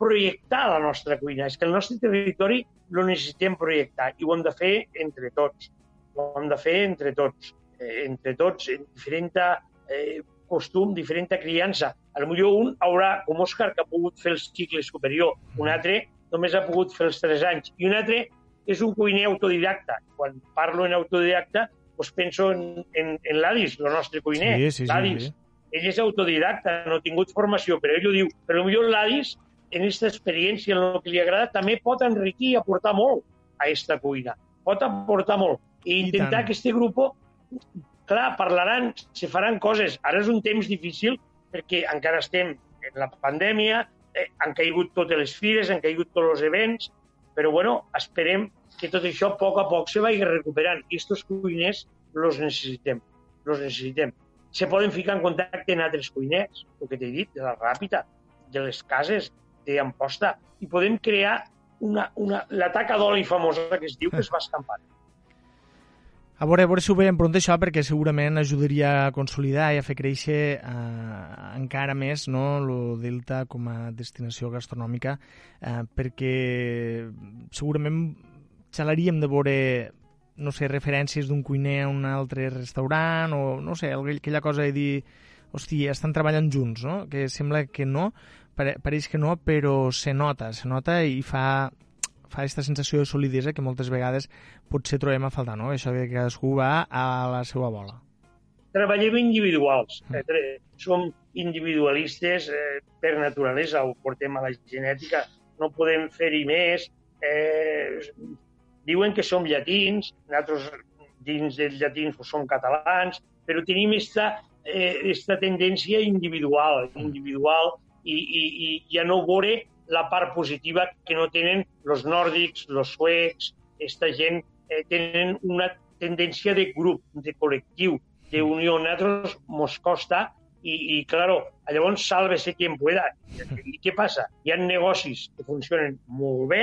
projectar la nostra cuina. És que el nostre territori lo necessitem projectar i ho hem de fer entre tots. Ho hem de fer entre tots, eh, entre tots, en diferent eh, costum, diferent criança. A lo millor un haurà, com Òscar, que ha pogut fer el cicle superior, un altre només ha pogut fer els 3 anys, i un altre és un cuiner autodidacta. Quan parlo en autodidacta, doncs penso en, en, en l'Adis, el nostre cuiner. Sí, sí, sí, L'Adis, sí. ell és autodidacta, no ha tingut formació, però ell ho diu. Però potser l'Adis, en aquesta experiència, en el que li agrada, també pot enriquir i aportar molt a aquesta cuina. Pot aportar molt. I I intentar tant. que este grup, clar, parlaran, se faran coses. Ara és un temps difícil perquè encara estem en la pandèmia, eh, han caigut totes les fires, han caigut tots els events, però bueno, esperem que tot això a poc a poc se vagi recuperant. I estos cuiners los necessitem, los necessitem. Se poden ficar en contacte amb altres cuiners, el que t'he dit, de la Ràpita, de les cases d'Amposta, i podem crear una, una, la taca d'oli famosa que es diu que es va escampant. A veure, a veure si ho veiem pront això, perquè segurament ajudaria a consolidar i a fer créixer eh, encara més no, el Delta com a destinació gastronòmica, eh, perquè segurament xalaríem de veure no sé, referències d'un cuiner a un altre restaurant o no sé, aquella cosa de dir hosti, estan treballant junts, no? Que sembla que no, pare, pareix que no, però se nota, se nota i fa fa aquesta sensació de solidesa que moltes vegades potser trobem a faltar, no? Això que cadascú va a la seva bola. Treballem individuals. Eh, som individualistes eh, per naturalesa, ho portem a la genètica, no podem fer-hi més. Eh, diuen que som llatins, nosaltres dins dels llatins pues, som catalans, però tenim esta, eh, esta tendència individual, individual i, i, i ja no veure la part positiva que no tenen els nòrdics, els suecs, aquesta gent eh, tenen una tendència de grup, de col·lectiu, d'unió. A nosaltres mos costa i, i claro, llavors sálvese quien pueda. I què passa? Hi ha negocis que funcionen molt bé,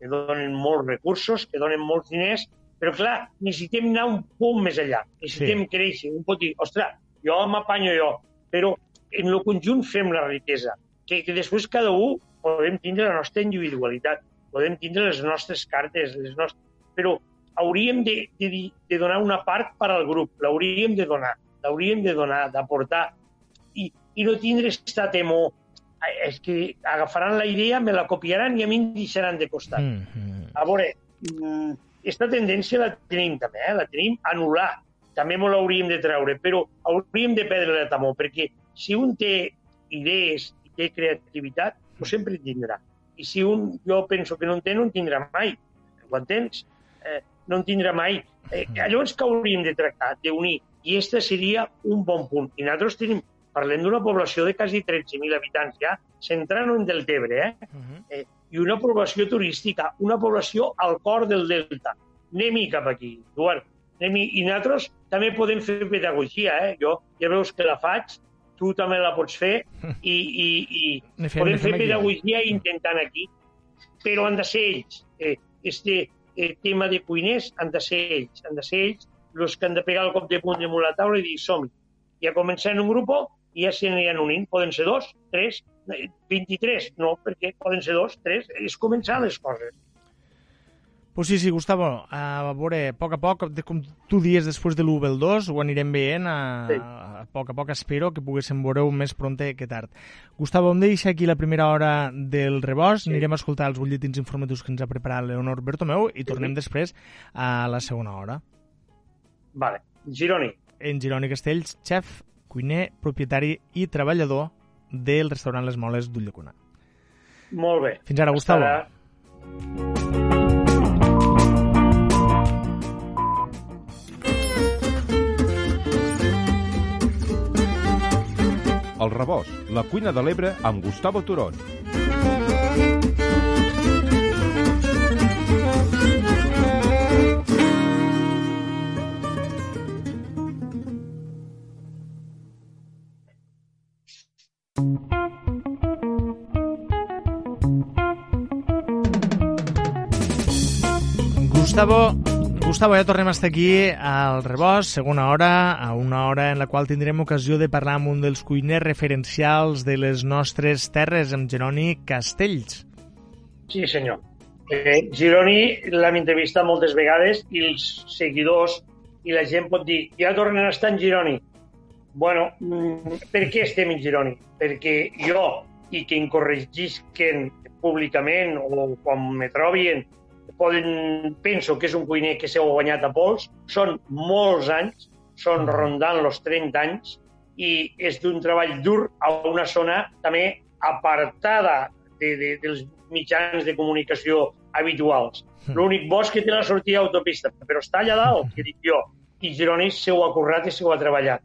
que donen molts recursos, que donen molts diners, però clar, necessitem anar un punt més allà. Necessitem sí. créixer, un pot dir, ostres, jo m'apanyo jo, però en el conjunt fem la riquesa. Que, que després cada un podem tindre la nostra individualitat, podem tindre les nostres cartes, les nostres... però hauríem de, de, de donar una part per al grup, l'hauríem de donar, l'hauríem de donar, d'aportar, i, i no tindre aquesta temor. És que agafaran la idea, me la copiaran i a mi em deixaran de costat. Mm -hmm. A veure, aquesta tendència la tenim també, eh? la tenim a anul·lar. També me l'hauríem de treure, però hauríem de perdre la temor, perquè si un té idees i té creativitat, pues sempre en tindrà. I si un, jo penso que no en té, no en tindrà mai. Ho entens? Eh, no en tindrà mai. Eh, llavors que hauríem de tractar? D'unir. I este seria un bon punt. I nosaltres tenim, parlem d'una població de quasi 13.000 habitants ja, centrant en Deltebre, eh? Uh -huh. eh? I una població turística, una població al cor del Delta. Anem-hi cap aquí. Anem I nosaltres també podem fer pedagogia, eh? Jo ja veus que la faig, tu també la pots fer i, i, i *laughs* fem, podem fer aquí. pedagogia intentant aquí, però han de ser ells. Eh, este eh, tema de cuiners han de ser ells, han de ser ells els que han de pegar el cop de puny damunt la taula i dir som-hi. I a començar en un grup i ja se n'hi unint. Poden ser dos, tres, eh, 23, no, perquè poden ser dos, tres, és començar les coses. Pues sí, sí, Gustavo, a veure, a poc a poc, de- com tu dies després de l'1 el 2, ho anirem veient, a, Sí. a poc a poc espero que poguéssim veure-ho més pronte que tard. Gustavo, hem de deixar aquí la primera hora del rebost, Sí. anirem a escoltar els butlletins informatius que ens ha preparat Leonor Bertomeu i tornem després a la segona hora. Vale. Gironi. En Gironi Castells, xef, cuiner, propietari i treballador del restaurant Les Moles d'Ulldecona. Molt bé. Fins ara, Gustavo. Estarà- El rebost, la cuina de l'Ebre amb Gustavo Turón. Gustavo Gustavo, ja tornem a estar aquí al Rebost, segona hora, a una hora en la qual tindrem ocasió de parlar amb un dels cuiners referencials de les nostres terres, amb Jeroni Castells. Sí, senyor. Eh, Gironi l'hem entrevistat moltes vegades i els seguidors i la gent pot dir ja tornen a estar en Gironi. Bueno, mm, per què estem en Gironi? Perquè jo, i que em corregisquen públicament o quan me trobin, poden, penso que és un cuiner que s'ha guanyat a pols, són molts anys, són rondant els 30 anys, i és d'un treball dur a una zona també apartada de, de, dels mitjans de comunicació habituals. L'únic bosc que té la sortida d'autopista, però està allà dalt, que dic jo. I Gironi se ho ha currat i se ho ha treballat.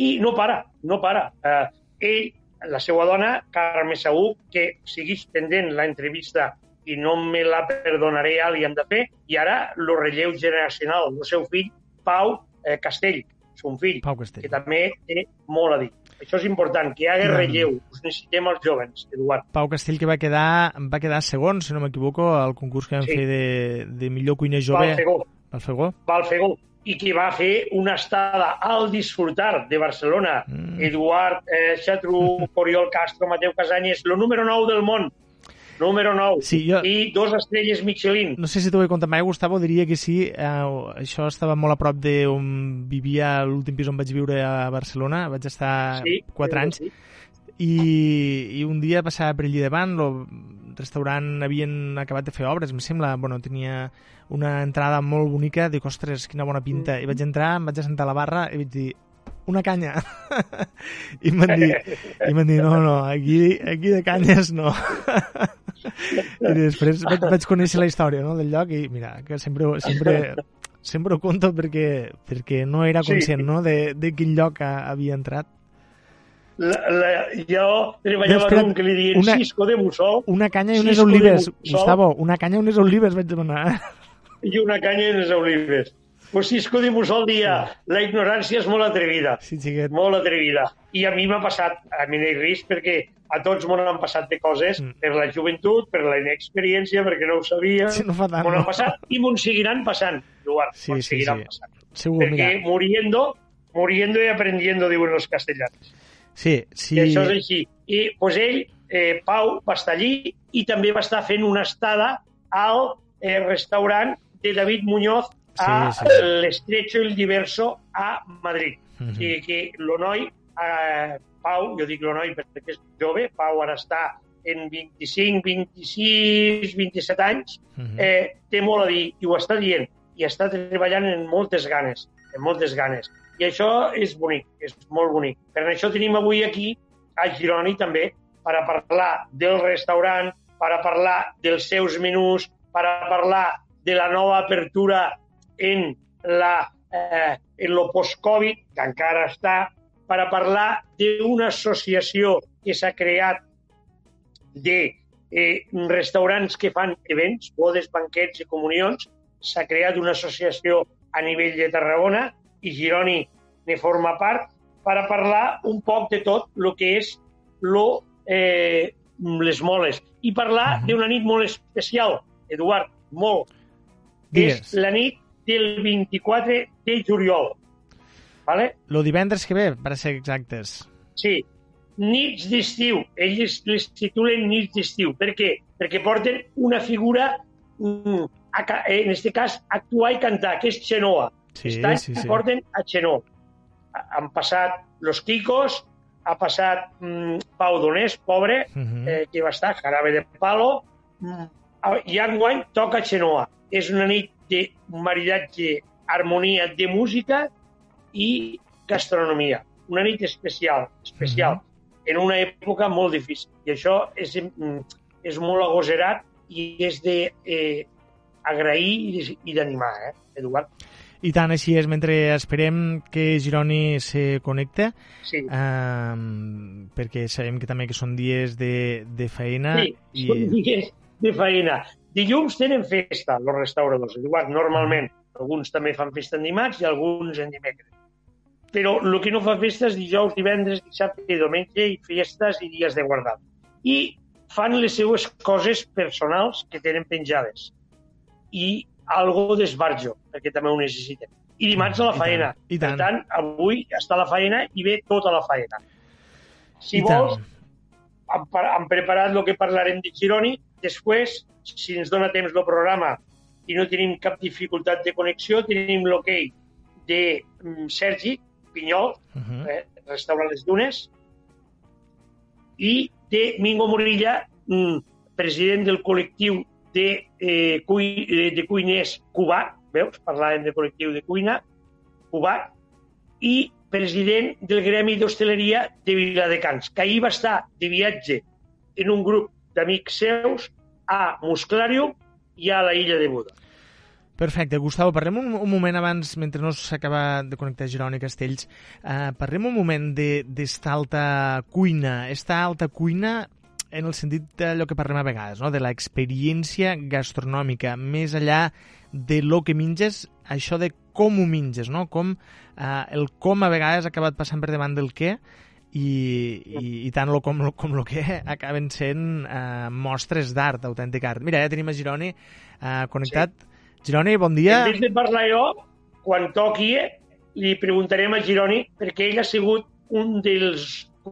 I no para, no para. Eh, ell, la seva dona, Carme Saúl, que segueix pendent l'entrevista i no me la perdonaré, ja li hem de fer, i ara el relleu generacional del seu fill, Pau eh, Castell, son fill, Pau Castell. que també té molt a dir. Això és important, que hi hagi relleu. Us necessitem els jovens, Eduard. Pau Castell, que va quedar, va quedar segon, si no m'equivoco, al concurs que vam Sí. fer de, de millor cuiner jove. Balfegó, Balfegó. Balfegó, i que va fer una estada al Disfrutar de Barcelona. Mm. Eduard eh, Xatru, *laughs* Oriol Castro, Mateu Casanyes, el número 9 del món. Número 9. Sí, jo- I dos estrelles Michelin. No sé si t'ho he contat mai, Gustavo, diria que sí. Eh, això estava molt a prop d'on vivia l'últim pis on vaig viure a Barcelona. Vaig estar Sí, 4 anys. sí. I, i un dia passava per allí davant, el restaurant havien acabat de fer obres, em sembla, bueno, tenia una entrada molt bonica, dic, ostres, quina bona pinta, i vaig entrar, em vaig assentar a la barra i vaig dir, una canya. *laughs* I em van dir, i em van dir no, no, aquí, aquí de canyes no. *laughs* I després vaig, vaig conèixer la història no, del lloc i mira, que sempre, sempre, sempre ho conto perquè, perquè no era Sí. conscient no, de, de quin lloc ha, havia entrat. La, la, jo treballava espera't, amb un que li diuen una- Cisco de Mussol Una canya i unes Cisco olives. Gustavo, una canya i unes olives vaig demanar. i una canya i unes olives. Pues Cisco de Mussol dia, la ignorància és molt atrevida. Sí, xiquet. molt atrevida. I a mi m'ha passat, a mi no hi risc, perquè a tots m'ho han passat de coses, Mm. per la joventut, per la inexperiència, perquè no ho sabia. Sí, no fa tant, M'ho no? han passat i m'ho seguiran passant, Eduard. Sí, sí, seguiran sí. passant. Segur, Perquè mira. muriendo, muriendo y aprendiendo, diuen els castellans. Sí, sí. I això és així. I pues ell, eh, Pau, va estar allí i també va estar fent una estada al eh, restaurant de David Muñoz a Sí, sí, l'Estrecho el Diverso a Madrid. Mhm. O sigui que l'Onoi, eh, Pau, jo dic l'Onoi perquè és jove, Pau ara està en 25, 26, 27 anys, Mhm. eh, té molt a dir i ho està dient i està treballant en moltes ganes, en moltes ganes. I això és bonic, és molt bonic. Per això tenim avui aquí a Gironi també per a parlar del restaurant, per a parlar dels seus menús, per a parlar de la nova apertura en la eh, en lo post-Covid, que encara està, per a parlar d'una associació que s'ha creat de eh, restaurants que fan events, bodes, banquets i comunions. S'ha creat una associació a nivell de Tarragona i Gironi ne forma part per a parlar un poc de tot el que és lo, eh, les moles i parlar Mhm. d'una nit molt especial, Eduard, molt. Digues. És la nit del 24 de juliol. Vale? Lo divendres que ve, per ser exactes. Sí, nits d'estiu. Ells les titulen nits d'estiu. Per què? Perquè porten una figura, mm, ca- en aquest cas, actuar i cantar, que és Xenoa. Sí, Aquest any sí, sí. porten a Xenó. Ha- Han passat Los Kikos, ha passat mm, Pau Donés, pobre, Mhm. eh, que va estar Jarabe de Palo, mm, i enguany toca Xenoa. És una nit de maridatge, harmonia de música i gastronomia. Una nit especial, especial, Mhm. en una època molt difícil. I això és, mm, és molt agoserat i és de eh, agrair i- i d'animar, eh, Eduard? I tant, així és, mentre esperem que Gironi se connecte, Sí. um, perquè sabem que també que són dies de, de feina Sí, són dies de feina. Dilluns tenen festa, els restauradors, Eduard, normalment. Alguns també fan festa en dimarts i alguns en dimecres. Però el que no fa festa és dijous, divendres, dissabte i diumenge i festes i dies de guardar. I fan les seues coses personals que tenen penjades. I algo d'esbarjo, perquè també ho necessitem. I dimarts a la I tant, i Per tant. tant, avui està la faena i ve tota la faena. Si I vols, tant. hem, pa- hem preparat el que parlarem de Gironi. Després, si ens dona temps el programa i no tenim cap dificultat de connexió, tenim l'hoquei de mm, Sergi Pinyol, Uh -huh. eh, restaurant Les Dunes, i de Mingo Morilla, mm, president del col·lectiu de, eh, cui, eh, de cuiners cubà, veus? Parlàvem de col·lectiu de cuina, cubà, i president del Gremi d'Hostaleria de Viladecans, que ahir va estar de viatge en un grup d'amics seus a Musclàrium i a la illa de Buda. Perfecte. Gustavo, parlem un, un moment abans, mentre no s'acaba de connectar Girona i Castells, eh, parlem un moment de- d'esta alta cuina. Esta alta cuina en el sentit d'allò que parlem a vegades, no? de l'experiència gastronòmica, més enllà de lo que menges, això de com ho menges, no? com, eh, el com a vegades ha acabat passant per davant del què i, i, i tant lo com, lo, com lo que *laughs* acaben sent eh, mostres d'art, d'autèntic art. Mira, ja tenim a Gironi eh, connectat. Sí. Gironi, bon dia. En vez de parlar jo, quan toqui, eh, li preguntarem a Gironi, perquè ell ha sigut un dels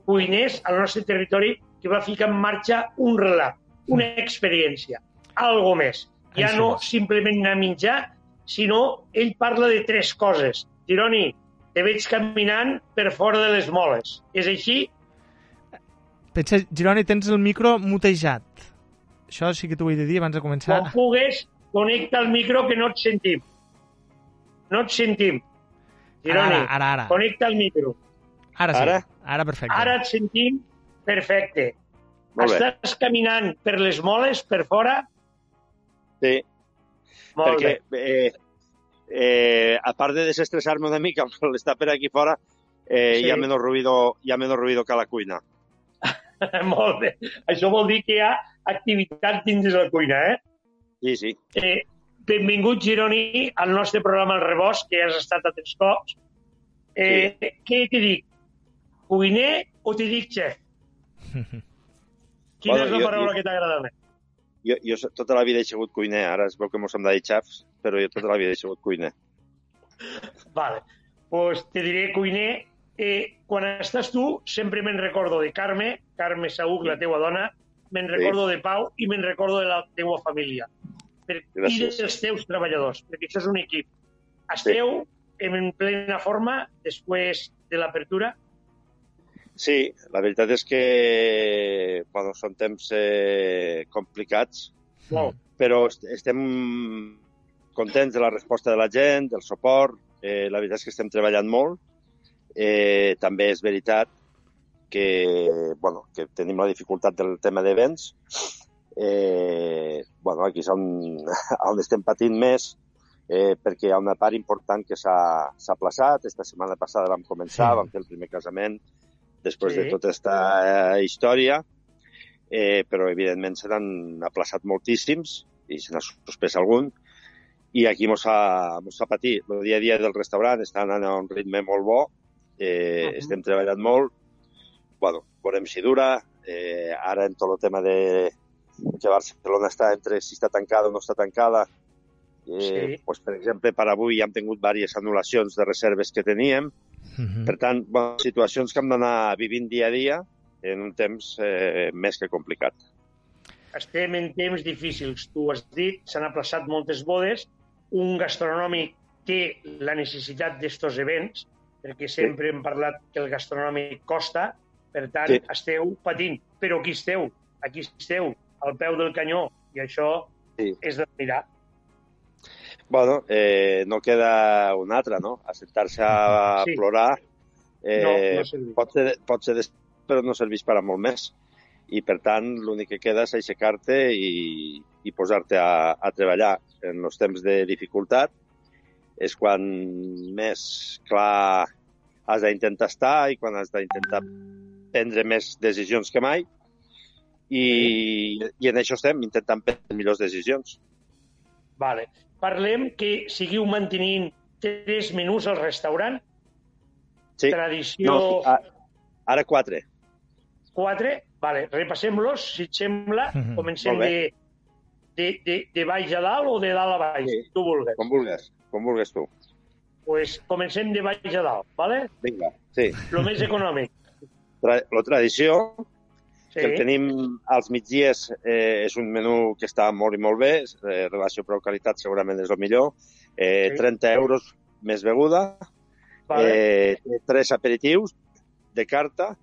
cuiners al nostre territori que va ficar en marxa un relat, una experiència, algo més. Ja no simplement anar a menjar, sinó ell parla de tres coses. Gironi, te veig caminant per fora de les moles. És així? Pensa, Gironi, tens el micro mutejat. Això sí que t'ho he de dir abans de començar. Quan pugues, connecta el micro que no et sentim. No et sentim. Gironi, Ara, ara, ara. connecta el micro. Ara sí. Ara? Ara perfecte. Ara et sentim perfecte. Molt bé. Estàs caminant per les moles, per fora? Sí, Molt perquè eh, eh, a part de desestressar-me una mica amb l'estar per aquí fora, eh, Sí. hi ha menos ruido, hi ha menos ruido que a la cuina. *laughs* Molt bé. Això vol dir que hi ha activitat dins de la cuina, eh? Sí, sí. eh benvingut, Gironi, al nostre programa El Rebost, que has estat a tres cops. Eh, sí. Què t'hi dic? Cuiner o t'hi dic xef? *laughs* Quina Bueno, és la jo- paraula jo- que t'agrada més? Jo, jo tota la vida he sigut cuiner, ara es veu que mos hem de dir xefs, però jo tota la vida he sigut cuiner. Vale. Pues te diré, cuiner, eh, quan estàs tu, sempre me'n recordo de Carme, Carme Saúc, la teua dona, me'n recordo de Pau i me'n recordo de la teua família. Per, I dels teus treballadors, perquè això és un equip. Esteu en plena forma després de l'apertura? Sí, la veritat és que bueno, són temps eh, complicats, Molt. però est- estem contents de la resposta de la gent, del suport. Eh, la veritat és que estem treballant molt. Eh, també és veritat que, bueno, que tenim la dificultat del tema d'events. Eh, bueno, aquí és on, *laughs* on estem patint més, eh, perquè hi ha una part important que s'ha aplaçat. Esta setmana passada vam començar, sí. vam fer el primer casament després Sí. de tota aquesta eh, història, eh, però evidentment se n'han aplaçat moltíssims i se n'ha suspès algun. I aquí mos ha, mos ha patit. El dia a dia del restaurant està anant a un ritme molt bo, eh, uh -huh. estem treballant molt. bueno, veurem si dura. Eh, ara en tot el tema de que Barcelona està entre si està tancada o no està tancada, eh, Sí. pues, per exemple, per avui ja hem tingut diverses anul·lacions de reserves que teníem. Mhm. Per tant, bueno, situacions que hem d'anar vivint dia a dia en un temps eh, més que complicat. Estem en temps difícils. Tu has dit, s'han aplaçat moltes bodes. Un gastronòmic té la necessitat d'estos events, perquè sempre hem parlat que el gastronòmic costa, per tant, Sí. esteu patint. Però aquí esteu, aquí esteu, al peu del canyó, i això Sí. és de mirar. Bueno, eh, no queda un altre, no? Assentar-se a Sí. plorar eh, No, no serveix. pot, ser, pot ser des... però no serveix per a molt més. I, per tant, l'únic que queda és aixecar-te i, i posar-te a, a treballar. En els temps de dificultat és quan més clar has d'intentar estar i quan has d'intentar prendre més decisions que mai. I, I en això estem, intentant prendre millors decisions. Vale. Parlem que seguiu mantenint tres menús al restaurant. Sí. Tradició... No, a, ara quatre. quatre. Vale, repassem-los, si et sembla. Mhm. Comencem Molt de, de, de, de baix a dalt o de dalt a baix, Sí. tu vulgues. Com vulguis, com vulguis tu. pues comencem de baix a dalt, ¿vale? Vinga, sí. Lo més econòmic. Tra la tradició, Sí. que el tenim als migdies, eh, és un menú que està molt i molt bé, eh, relació preu-qualitat segurament és el millor, eh, Sí. 30 euros més beguda, Vale. eh, tres aperitius de carta,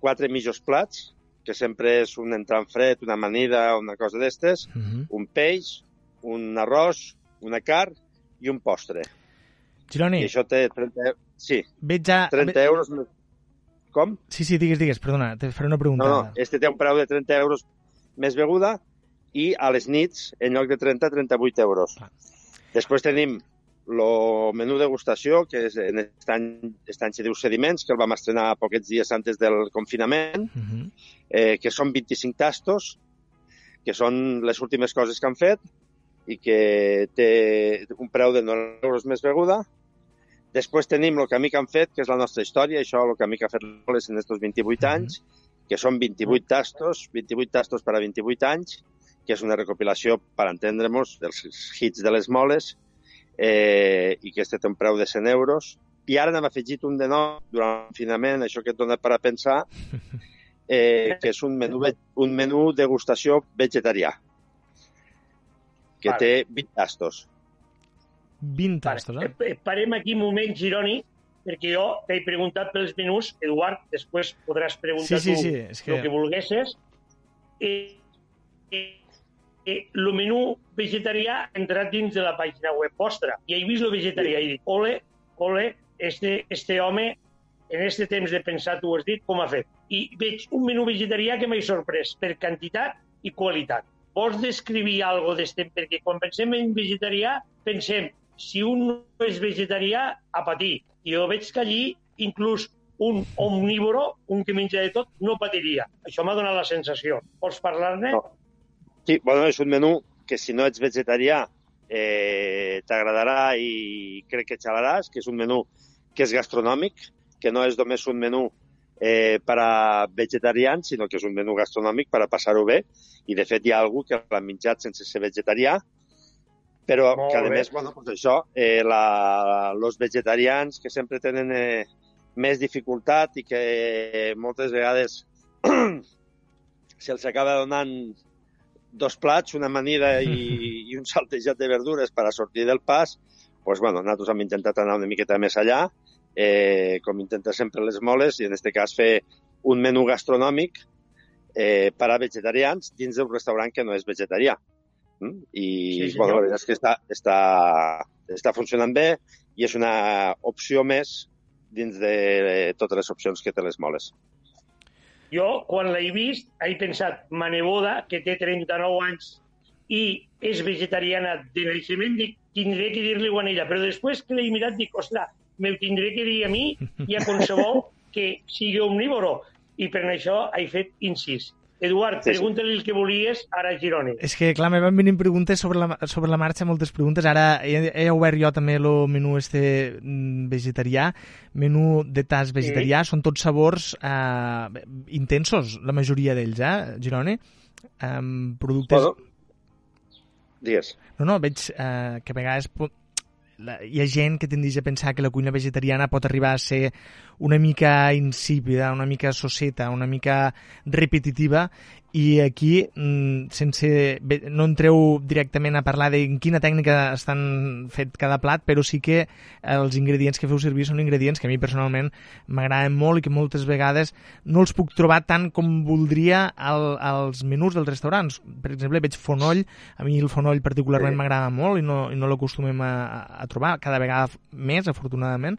quatre mitjos plats, que sempre és un entrant fred, una amanida, una cosa d'estes, Uh -huh. un peix, un arròs, una carn i un postre. Gironi, I això té 30, sí, veig ja... 30 euros més. Com? Sí, sí, digues, digues, perdona, te faré una pregunta. No, no, este té un preu de 30 euros més beguda i a les nits, en lloc de 30, 38 euros. Clar. Després tenim el menú degustació, que és en aquest any, aquest any se diu Sediments, que el vam estrenar poquets dies antes del confinament, Uh -huh. eh, que són 25 tastos, que són les últimes coses que han fet i que té un preu de 9 euros més beguda. Després tenim el camí que han fet, que és la nostra història, això el camí que ha fet l'Oles en aquests 28 anys, que són 28 tastos, 28 tastos per a 28 anys, que és una recopilació, per entendre-nos, dels hits de les moles, eh, i que este té un preu de 100 euros. I ara n'hem afegit un de nou, durant el confinament, això que et dona per a pensar, *laughs* eh, que és un menú, un menú degustació vegetarià, que Vale. té 20 tastos. 20 Vale. tastos, eh? Eh, Parem aquí un moment, Gironi, perquè jo t'he preguntat pels menús. Eduard, després podràs preguntar Sí, sí, tu sí, és que- el que volguessis. Eh, eh, eh, el menú vegetarià ha entrat dins de la pàgina web vostra i he vist el vegetarià i dic, ole, ole, este, este home en este temps de pensar, tu ho has dit, com ha fet. I veig un menú vegetarià que m'ha sorprès per quantitat i qualitat. Vols descriure algo d'este? Perquè quan pensem en vegetarià, pensem, si un no és vegetarià, a patir. I jo veig que allí, inclús un omnívoro, un que menja de tot, no patiria. Això m'ha donat la sensació. Vols parlar-ne? No. Sí, bueno, és un menú que si no ets vegetarià eh, t'agradarà i crec que xalaràs, que és un menú que és gastronòmic, que no és només un menú eh, per a vegetarians, sinó que és un menú gastronòmic per a passar-ho bé. I, de fet, hi ha algú que l'ha menjat sense ser vegetarià, però Molt que, a bé. més, bueno, doncs això, eh, la, los vegetarians que sempre tenen eh, més dificultat i que moltes vegades *clears throat* se'ls acaba donant dos plats, una amanida i, *laughs* i un saltejat de verdures per a sortir del pas, pues, bueno, nosaltres hem intentat anar una miqueta més allà, eh, com intenta sempre les moles, i en aquest cas fer un menú gastronòmic eh, per a vegetarians dins d'un restaurant que no és vegetarià. Mm? I, Sí, senyor. bueno, la veritat és que està, està, està funcionant bé i és una opció més dins de totes les opcions que té les moles. Jo, quan l'he vist, he pensat, ma neboda, que té 39 anys i és vegetariana de naixement, dic, tindré que dir-li-ho a ella. Però després que l'he mirat, dic, ostres, me ho tindré que dir a mi i a qualsevol *laughs* que sigui omnívoro. I per això he fet incís. Eduard, Sí, sí. pregunta-li el que volies ara a Gironi. És que, clar, me van venint preguntes sobre la, sobre la marxa, moltes preguntes. Ara he, he obert jo també el menú este mm, vegetarià, menú de tas vegetarià, són tots sabors eh, intensos, la majoria d'ells, eh, Girone? Um, productes... Bueno, digues. No, no, veig eh, que a vegades la, hi ha gent que tendeix a pensar que la cuina vegetariana pot arribar a ser una mica insípida, una mica sosseta, una mica repetitiva i aquí, mm, sense, bé, no entreu directament a parlar de quina tècnica estan fet cada plat, però sí que els ingredients que feu servir són ingredients que a mi personalment m'agraden molt i que moltes vegades no els puc trobar tant com voldria al, als menús dels restaurants. Per exemple, veig fonoll, a mi el fonoll particularment Sí. m'agrada molt i no, i no l'acostumem a- a trobar cada vegada més, afortunadament,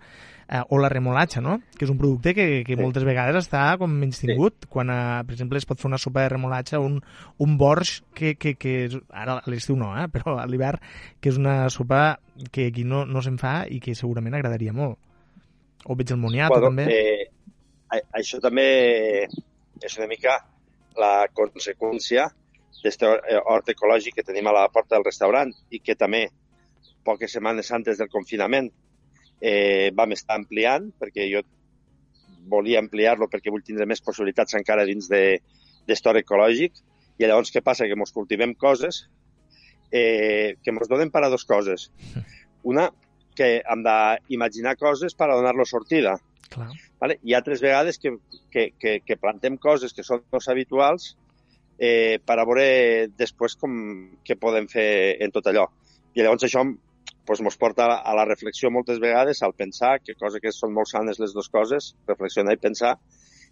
eh, o la remolatxa, no? que és un producte que, que Sí. moltes vegades està com menys tingut, quan, eh, per exemple, es pot fer una sopa de remolatxa, un, un borsch, que, que, que és, ara a l'estiu no, eh? *laughs* però a l'hivern, que és una sopa que aquí no, no se'n fa i que segurament agradaria molt. O veig el moniato, també. Eh, això també és una mica la conseqüència d'aquest hort ecològic que tenim a la porta del restaurant i que també poques setmanes antes del confinament eh, vam estar ampliant perquè jo volia ampliar-lo perquè vull tindre més possibilitats encara dins de, d'hort ecològic i llavors què passa? Que mos cultivem coses eh, que ens donen per a dues coses. Una, que hem d'imaginar coses per a donar-los sortida. Clar. Vale? Hi ha altres vegades que, que, que, que plantem coses que són més habituals eh, per a veure després com, què podem fer en tot allò. I llavors això mos porta a la, reflexió moltes vegades, al pensar, que cosa que són molt sanes les dues coses, reflexionar i pensar,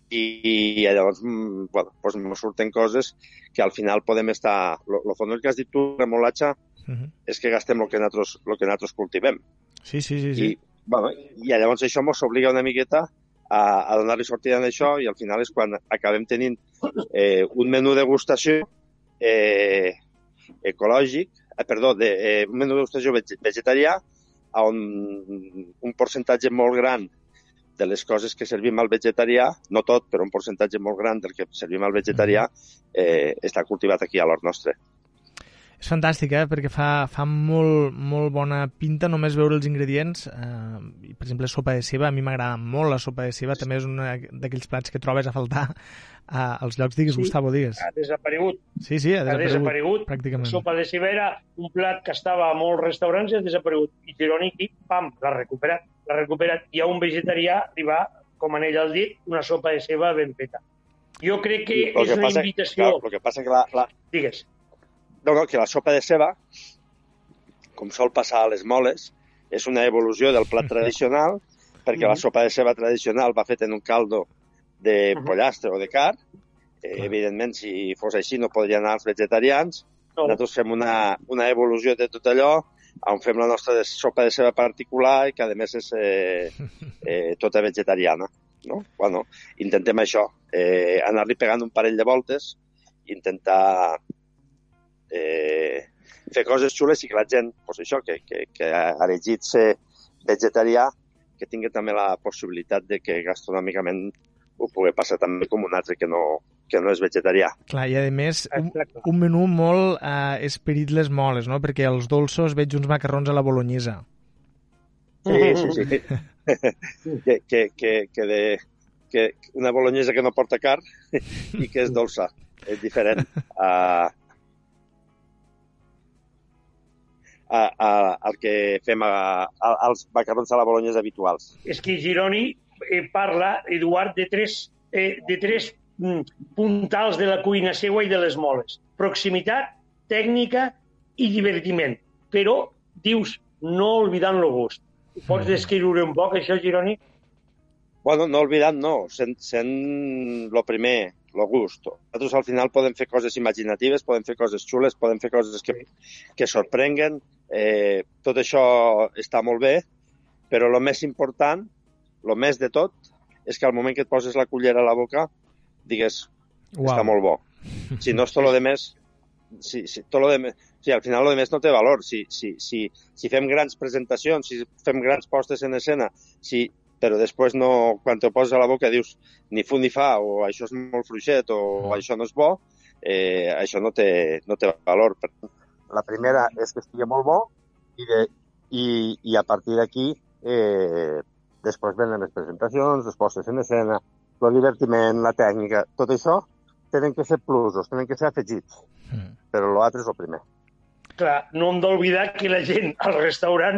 i, i llavors mm, bueno, pues, mos surten coses que al final podem estar... Lo fons que has dit tu, remolatge, Uh -huh. és que gastem el que nosaltres, lo que nosaltres cultivem. Sí, sí, sí. sí. I, bueno, I llavors això ens obliga una miqueta a, a donar-li sortida en això i al final és quan acabem tenint eh, un menú de degustació eh, ecològic, eh, perdó, de, eh, un menú de degustació veg- vegetarià on un percentatge molt gran de les coses que servim al vegetarià, no tot, però un percentatge molt gran del que servim al vegetarià eh, està cultivat aquí a l'hort nostre. És fantàstic, eh? perquè fa, fa molt, molt bona pinta només veure els ingredients. Eh, i, per exemple, sopa de ceba, a mi m'agrada molt la sopa de ceba, també és un d'aquells plats que trobes a faltar a, als llocs. Digues, Sí. Gustavo, digues. Ha desaparegut. Sí, sí, ha Ha desaparegut, desaparegut. pràcticament. Sopa de ceba era un plat que estava a molts restaurants i ha desaparegut. I Gironi, pam, l'ha recuperat. L'ha recuperat. I a un vegetarià li va, com en ell el dit, una sopa de ceba ben feta. Jo crec que Lo és una passa, invitació... clar, el que passa que la, la, Digues. No, no, que la sopa de ceba, com sol passar a les moles, és una evolució del plat *laughs* tradicional, perquè la Mhm. sopa de ceba tradicional va fet en un caldo de Mhm. pollastre o de carn. Eh, evidentment, si fos així, no podrien anar els vegetarians. No, Nosaltres fem una, una evolució de tot allò, on fem la nostra sopa de ceba particular i que, a més, és eh, eh, tota vegetariana. No? Bueno, intentem això, eh, anar-li pegant un parell de voltes, intentar eh, fer coses xules i que la gent, pues això, que, que, que ha elegit ser vegetarià, que tingui també la possibilitat de que gastronòmicament ho pugui passar també com un altre que no, que no és vegetarià. Clar, i a més, un, un menú molt eh, esperit les moles, no? Perquè els dolços veig uns macarrons a la bolognesa. Sí, sí, sí. *laughs* que, que, que, que, de, que una bolognesa que no porta carn i que és dolça. És diferent a, a, a, al que fem a, a, als macarrons a la bolognesa habituals. És que Gironi eh, parla, Eduard, de tres, eh, de tres mm, puntals de la cuina seua i de les moles. Proximitat, tècnica i divertiment. Però, dius, no oblidant el gust. Pots descriure un poc això, Gironi? Bueno, no oblidant, no, sent, sent lo primer, lo gust. Nosaltres al final podem fer coses imaginatives, podem fer coses xules, podem fer coses que, que sorprenguen, eh, tot això està molt bé, però el més important, el més de tot, és que al moment que et poses la cullera a la boca, digues, Uau. està molt bo. Si no és tot lo de més, si, si, tot lo de més, si al final lo de més no té valor. Si, si, si, si fem grans presentacions, si fem grans postes en escena, si, però després no, quan te poses a la boca dius ni fu ni fa, o això és molt fluixet, o Mm. això no és bo, eh, això no té, no té valor. La primera és que estigui molt bo i, de, i, i a partir d'aquí eh, després venen les presentacions, les postes en escena, el divertiment, la tècnica, tot això tenen que ser plusos, tenen que ser afegits, Mm. però l'altre és el primer. Clar, no hem d'oblidar que la gent al restaurant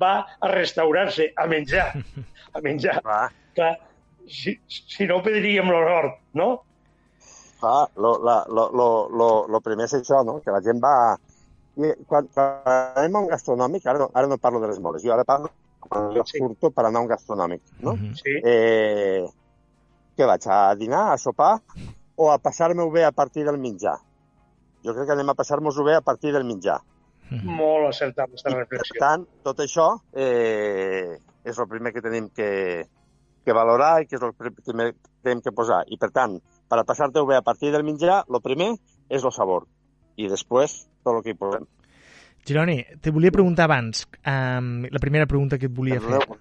va a restaurar-se, a menjar, *laughs* a menjar. Clar, Clar, si, si no perdríem l'honor, no? clar lo, la, lo, lo, lo, lo primer és això, no? que la gent va... I quan, quan anem a un gastronòmic, ara no, ara no parlo de les moles, jo ara parlo quan jo Sí. surto per anar a un gastronòmic, no? Mhm. Sí. Eh, què vaig, a dinar, a sopar o a passar-me-ho bé a partir del menjar? Jo crec que anem a passar-nos-ho bé a partir del Mhm. Molt acertada aquesta I, per reflexió. tant, tot això eh, és el primer que tenim que, que valorar i que és el primer que tenim que posar. I, per tant, per a passar-te-ho bé a partir del menjar, el primer és el sabor. I després, tot el que hi posem. Gironi, te volia preguntar abans, um, la primera pregunta que et volia fer. Perdoneu,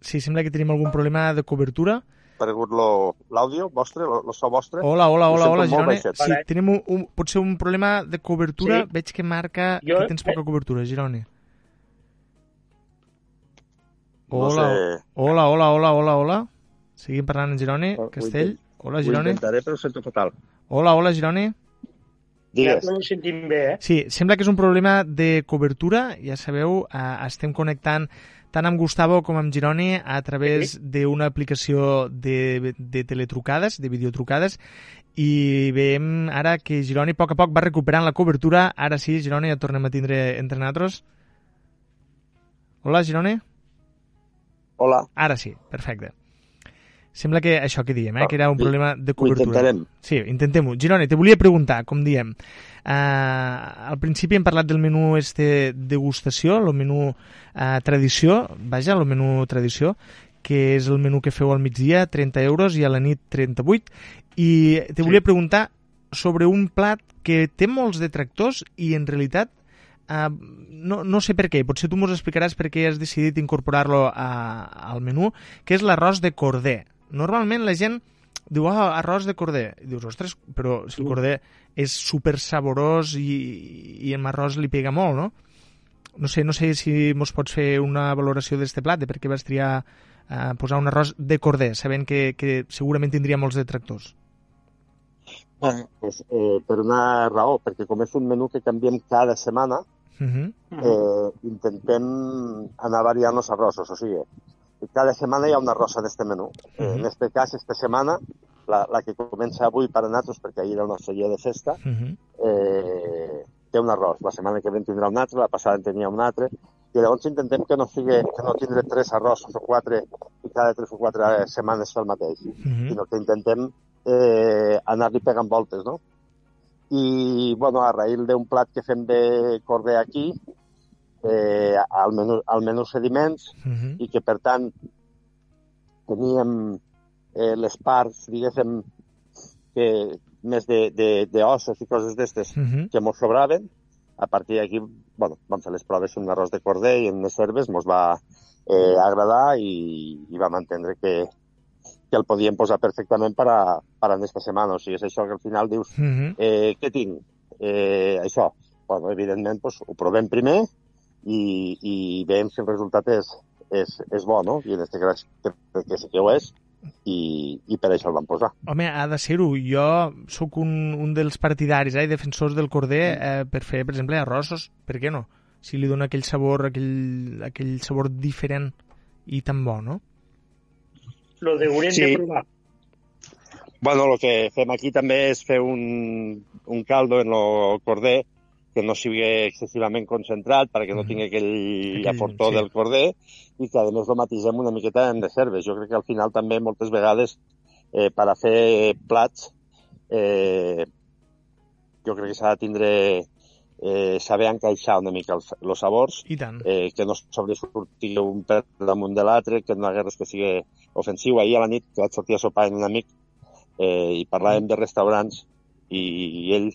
Sí, sembla que tenim algun problema de cobertura. Ha aparegut lo- l'àudio vostre, lo so vostre. Hola, hola, Ho hola, hola, baixet. Sí, Vale. tenim un, un, potser un problema de cobertura. Sí. Veig que marca Jo- que tens poca cobertura, Gironi. No Hola, sé. hola, hola, hola, hola, hola. Seguim parlant en Gironi. Ho Castell. Hola, Ho Gironi. intentaré, però ho sento fatal. Hola, hola, Gironi. Ja Digues. no ens sentim bé, eh? Sí, sembla que és un problema de cobertura. Ja sabeu, eh, estem connectant tant amb Gustavo com amb Gironi a través d'una aplicació de, de teletrucades, de videotrucades, i veiem ara que Gironi a poc a poc va recuperant la cobertura. Ara sí, Gironi, ja tornem a tindre entre nosaltres. Hola, Gironi? Hola. Ara sí, perfecte. Sembla que això que diem, eh, que era un Ho- problema de Ho cobertura. intentarem. Sí, intentem-ho. Girona, te volia preguntar, com diem, uh, al principi hem parlat del menú este degustació, el menú uh, tradició, vaja, el menú tradició, que és el menú que feu al migdia, 30 euros, i a la nit 38, i te volia preguntar sobre un plat que té molts detractors i en realitat Uh, no, no sé per què, potser tu mos explicaràs per què has decidit incorporar-lo al menú, que és l'arròs de corder. Normalment la gent diu, ah, arròs de corder. I dius, ostres, però si el corder és super saborós i, i amb arròs li pega molt, no? No sé, no sé si mos pots fer una valoració d'este plat, de per què vas triar uh, posar un arròs de corder, sabent que, que segurament tindria molts detractors. Bueno, pues, eh, per una raó, perquè com és un menú que canviem cada setmana, Uh -huh. eh, intentem anar variant els arrossos, o sigui, cada setmana hi ha una arrossa d'este menú. Eh, Mhm. En este cas, esta setmana, la, la que comença avui per a nosaltres, perquè ahir era el nostre dia de festa, Uh -huh. eh, té un arròs. La setmana que ve en tindrà un altre, la passada en tenia un altre, i llavors intentem que no, sigui, que no tindre tres arrossos o quatre i cada tres o quatre setmanes fer el mateix, Uh -huh. sinó que intentem eh, anar-li pegant voltes, no? I, bueno, a raïl d'un plat que fem de corder aquí, eh, al, menú, al menú sediments, Uh -huh. i que, per tant, teníem eh, les parts, diguéssim, que més de, de, de ossos i coses d'estes Uh -huh. que mos sobraven. A partir d'aquí, bueno, vam fer les proves amb un arròs de corder i amb les herbes, mos va eh, agradar i, i vam entendre que, que el podíem posar perfectament per a, per a aquesta setmana. O sigui, és això que al final dius, Uh -huh. eh, què tinc? Eh, això. Bueno, evidentment, pues, ho provem primer i, i veiem si el resultat és, és, és bo, no? I en aquest cas crec que sí que ho és i, i per això el vam posar. Home, ha de ser-ho. Jo sóc un, un dels partidaris eh, i defensors del corder eh, per fer, per exemple, arrossos. Per què no? Si li dona aquell sabor, aquell, aquell sabor diferent i tan bo, no? Lo deurem Sí. de provar. Bueno, el que fem aquí també és fer un, un caldo en el corder que no sigui excessivament concentrat perquè no tingui aquell, aportó sí. del corder i que a més lo matisem una miqueta amb les herbes. Jo crec que al final també moltes vegades eh, per a fer plats eh, jo crec que s'ha de tindre eh, saber encaixar una mica els, els sabors I tant. eh, que no sobresurti un per damunt de l'altre, que no hi hagi res que sigui ofensiu. Ahir a la nit vaig sortir a sopar amb un amic eh, i parlàvem de restaurants i, i ell,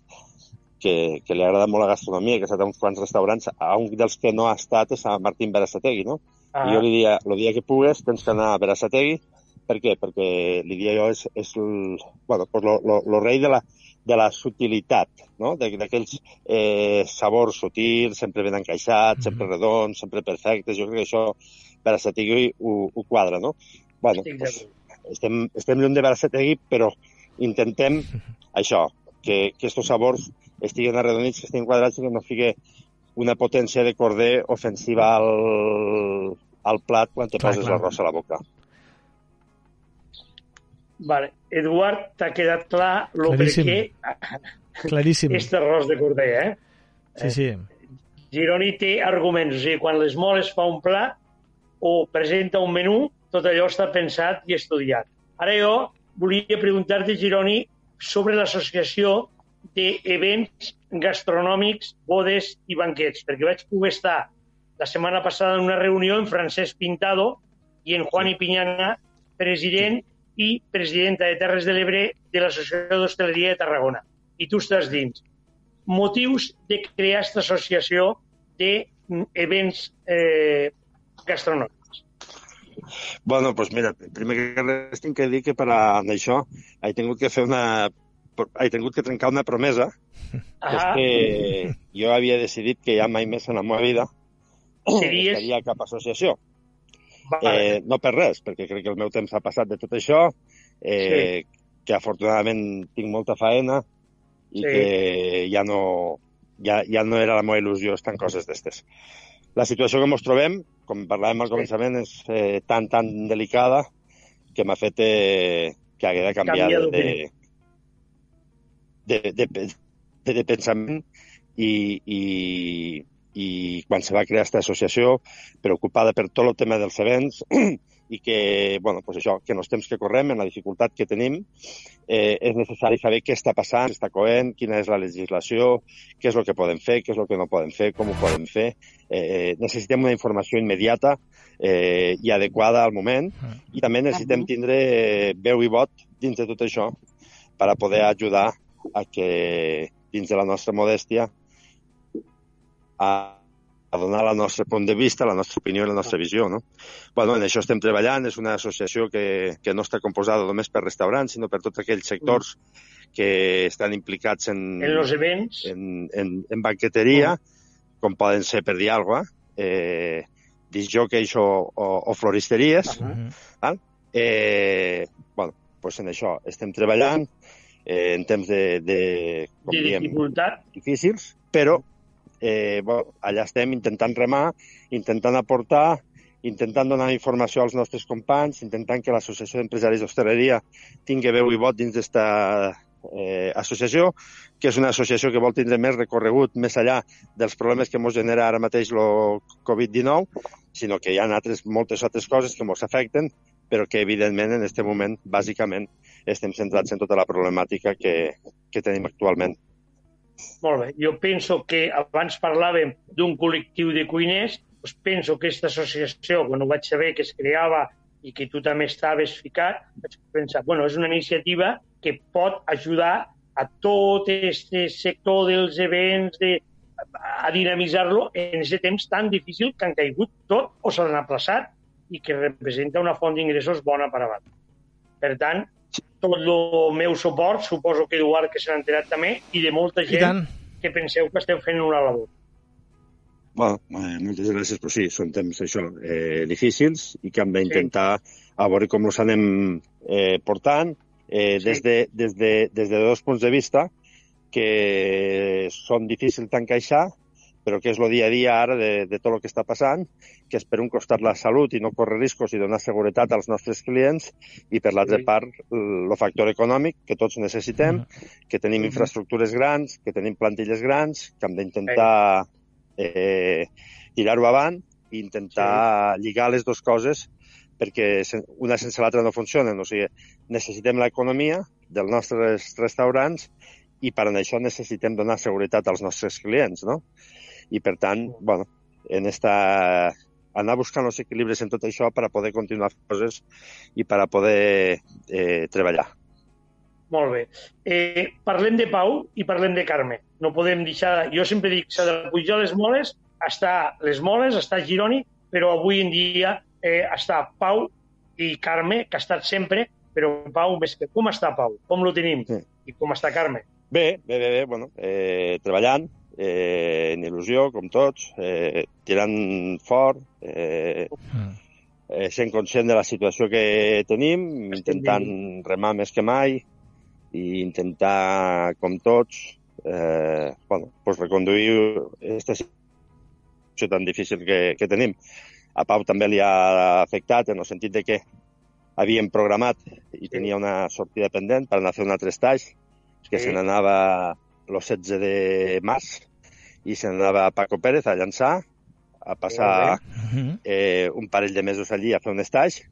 que, que li agrada molt la gastronomia, que ha estat a uns quants restaurants, a un dels que no ha estat és a Martín Berasategui, no? Ah, I jo li dia, el dia que pugues tens que anar a Berasategui. Per què? Perquè li dia jo és, és el, bueno, pues lo, lo, lo rei de la, de la sutilitat, no? De- d'aquells eh, sabors sutils, sempre ben encaixats, sempre redons, sempre perfectes. Jo crec que això Berasategui ho, ho quadra, no? Bueno, estic pues, estem, estem lluny de Berasategui, però intentem *laughs* això, que, que estos sabors estiguen arredonits, que estiguin quadrats i que no sigui una potència de corder ofensiva al, al plat quan te poses l'arròs a la boca. Vale. Eduard, t'ha quedat clar lo per Claríssim. què Claríssim. *laughs* este arròs de corder, eh? Sí, sí. Gironi té arguments, o sigui, quan les moles fa un plat o presenta un menú, tot allò està pensat i estudiat. Ara jo volia preguntar-te, Gironi, sobre l'associació d'events gastronòmics, bodes i banquets, perquè vaig poder estar la setmana passada en una reunió amb Francesc Pintado i en Juan i Piñana, president i presidenta de Terres de l'Ebre de l'Associació d'Hostaleria de Tarragona. I tu estàs dins. Motius de crear aquesta associació d'events eh, gastronòmics. Bueno, doncs mira, primer que res tinc que dir que per a això he tingut que fer una... he tingut que trencar una promesa, que és Ah, que jo havia decidit que ja mai més en la meva vida Series- estaria cap associació. vale. Eh, no per res, perquè crec que el meu temps ha passat de tot això, eh, que afortunadament tinc molta faena i Sí. que ja no, ja, ja no era la meva il·lusió estar en coses d'estes. La situació que ens trobem, com parlàvem al Sí. començament, és eh, tan, tan delicada que m'ha fet eh, que hagué de canviar Canvia de, de, de, de, de, de pensament i, i, i quan se va crear aquesta associació preocupada per tot el tema dels events *clears throat* i que, bueno, pues això, que en els temps que correm, en la dificultat que tenim, eh, és necessari saber què està passant, què està coent, quina és la legislació, què és el que podem fer, què és el que no podem fer, com ho podem fer. Eh, necessitem una informació immediata eh, i adequada al moment i també necessitem tindre eh, veu i vot dins de tot això per a poder ajudar a que dins de la nostra modèstia a, a donar el nostre punt de vista, la nostra opinió i la nostra visió. No? Bueno, en això estem treballant, és una associació que, que no està composada només per restaurants, sinó per tots aquells sectors que estan implicats en, En els events, en, en, en banqueteria, com poden ser, per dir alguna cosa, eh, disjockeys o, o, o floristeries. Mhm. Eh, bueno, pues en això estem treballant eh, en temps de, de, com de diem, dificultat, difícils, però eh, bueno, allà estem intentant remar, intentant aportar, intentant donar informació als nostres companys, intentant que l'Associació d'Empresaris d'Hostaleria tingui veu i vot dins d'esta eh, associació, que és una associació que vol tindre més recorregut més enllà dels problemes que ens genera ara mateix el Covid-19, sinó que hi ha altres, moltes altres coses que ens afecten, però que evidentment en aquest moment, bàsicament, estem centrats en tota la problemàtica que, que tenim actualment. molt bé. Jo penso que abans parlàvem d'un col·lectiu de cuiners, doncs penso que aquesta associació, quan ho vaig saber que es creava i que tu també estaves ficat, vaig pensar, bueno, és una iniciativa que pot ajudar a tot aquest sector dels events, de, a dinamitzar-lo en aquest temps tan difícil que han caigut tot o s'han aplaçat i que representa una font d'ingressos bona per avant. Per tant, tot el meu suport, suposo que Eduard que se n'ha enterat també, i de molta I gent tant. que penseu que esteu fent una labor. Bueno, eh, moltes gràcies, però sí, són temps això, eh, difícils i que hem d'intentar a veure com els anem eh, portant eh, Sí. des, de, des, de, des de dos punts de vista que són difícils d'encaixar, però que és el dia a dia ara de, de tot el que està passant, que és per un costat la salut i no córrer riscos i donar seguretat als nostres clients, i per l'altra part el factor econòmic que tots necessitem, que tenim infraestructures grans, que tenim plantilles grans, que hem d'intentar eh, tirar-ho avant i intentar lligar les dues coses perquè una sense l'altra no funcionen. O sigui, necessitem l'economia dels nostres restaurants i per això necessitem donar seguretat als nostres clients, no? I per tant, bueno, en esta anar buscant els equilibris en tot això per a poder continuar coses i per a poder eh, treballar. Molt bé. Eh, parlem de Pau i parlem de Carme. No podem deixar... Jo sempre dic, s'ha de pujar les moles, està les moles, està Gironi, però avui en dia eh, està Pau i Carme, que ha estat sempre, però Pau, més que com està Pau? Com lo tenim? Sí. I com està Carme? Bé, bé, bé, bé bueno, eh, treballant, eh, en il·lusió, com tots, eh, tirant fort, eh, eh, sent conscient de la situació que tenim, intentant remar més que mai i intentar, com tots, eh, bueno, pues reconduir aquesta situació tan difícil que, que tenim. A Pau també li ha afectat en el sentit de que havíem programat i tenia una sortida pendent per anar a fer un altre estage, que Sí. se n'anava el 16 de març i se n'anava Paco Pérez a llançar, a passar Mhm. eh, un parell de mesos allí a fer un stage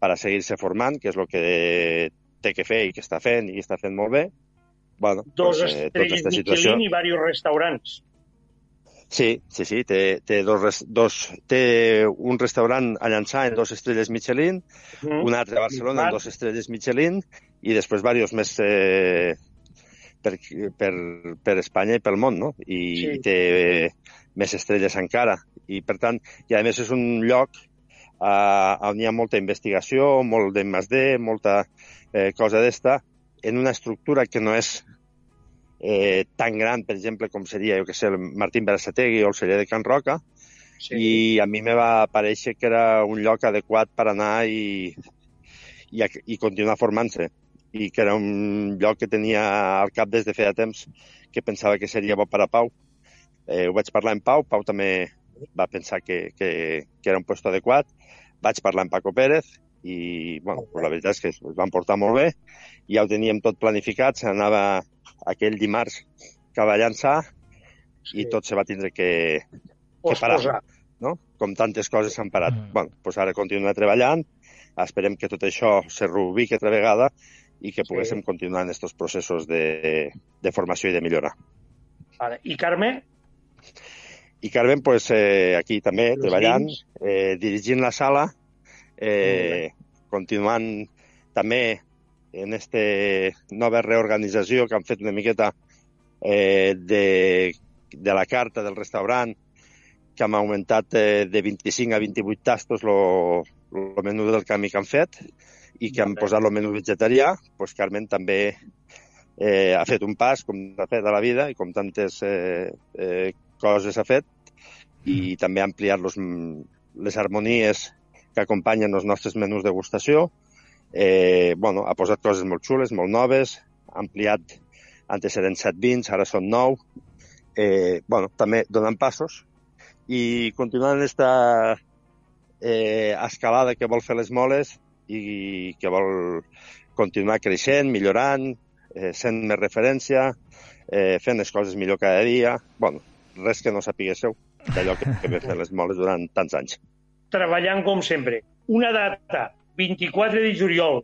per a seguir-se formant, que és el que té que fer i que està fent i està fent molt bé. Bueno, Dos pues, eh, tota estrelles aquesta Michelin situació... i diversos restaurants. Sí, sí, sí, té, té, dos, dos, té un restaurant a llançar en dos estrelles Michelin, Mm. un altre a Barcelona Bar. en dos estrelles Michelin i després diversos més eh, per, per, per Espanya i pel món, no? I, Sí. i té eh, més estrelles encara. I, per tant, i a més és un lloc eh, on hi ha molta investigació, molt de D, molta eh, cosa d'esta, en una estructura que no és eh, tan gran, per exemple, com seria, jo que sé, el Martín Berasategui o el celler de Can Roca, Sí. i a mi me va parèixer que era un lloc adequat per anar i, i, i continuar formant-se. I que era un lloc que tenia al cap des de feia temps que pensava que seria bo per a Pau. Eh, ho vaig parlar amb Pau, Pau també va pensar que, que, que era un lloc adequat. Vaig parlar amb Paco Pérez i bueno, pues la veritat és que es van portar molt bé. Ja ho teníem tot planificat, s'anava aquell dimarts que va llançar sí. i tot se va tindre que, que parar. No? Com tantes coses s'han parat. Mm. Bueno, pues ara continua treballant, esperem que tot això se reubiqui altra vegada i que poguéssim sí. continuar en aquests processos de, de formació i de millora. Vale. I Carme? I Carmen, pues, eh, aquí també, Los treballant, eh, dirigint la sala, eh, continuant també en aquesta nova reorganització que han fet una miqueta eh, de, de la carta del restaurant, que hem augmentat eh, de 25 a 28 tastos el menú del canvi que han fet i que han posat el menú vegetarià, pues Carmen també eh, ha fet un pas, com ha fet a la vida i com tantes eh, eh, coses ha fet, i mm. també ha ampliat los, les harmonies que acompanyen els nostres menús de gustació. Eh, bueno, ha posat coses molt xules, molt noves, ha ampliat, antes eren 7 vins, ara són 9. Eh, bueno, també donant passos i continuant aquesta eh, escalada que vol fer les moles i que vol continuar creixent, millorant, eh, sent més referència, eh, fent les coses millor cada dia. bueno, res que no sapiguéssiu d'allò que, que fer les moles durant tants anys treballant com sempre. Una data, 24 de juliol,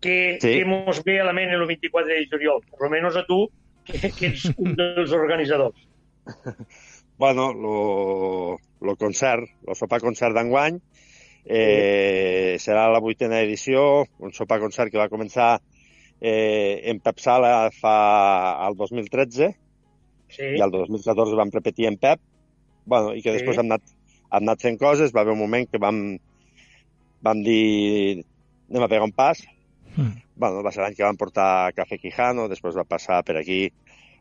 que, sí. que mos ve a la ment el 24 de juliol, per almenys a tu, que, que ets un dels organitzadors. *laughs* Bueno, lo, lo concert, el sopar concert d'enguany, eh, sí. serà la vuitena edició, un sopar concert que va començar eh, en Pep Sala fa el 2013 sí. i el 2014 vam repetir en Pep, bueno, i que sí. després hem anat hem anat fent coses, va haver un moment que vam, vam dir anem a pegar un pas. Mm. Bueno, va ser l'any que vam portar Café Quijano, després va passar per aquí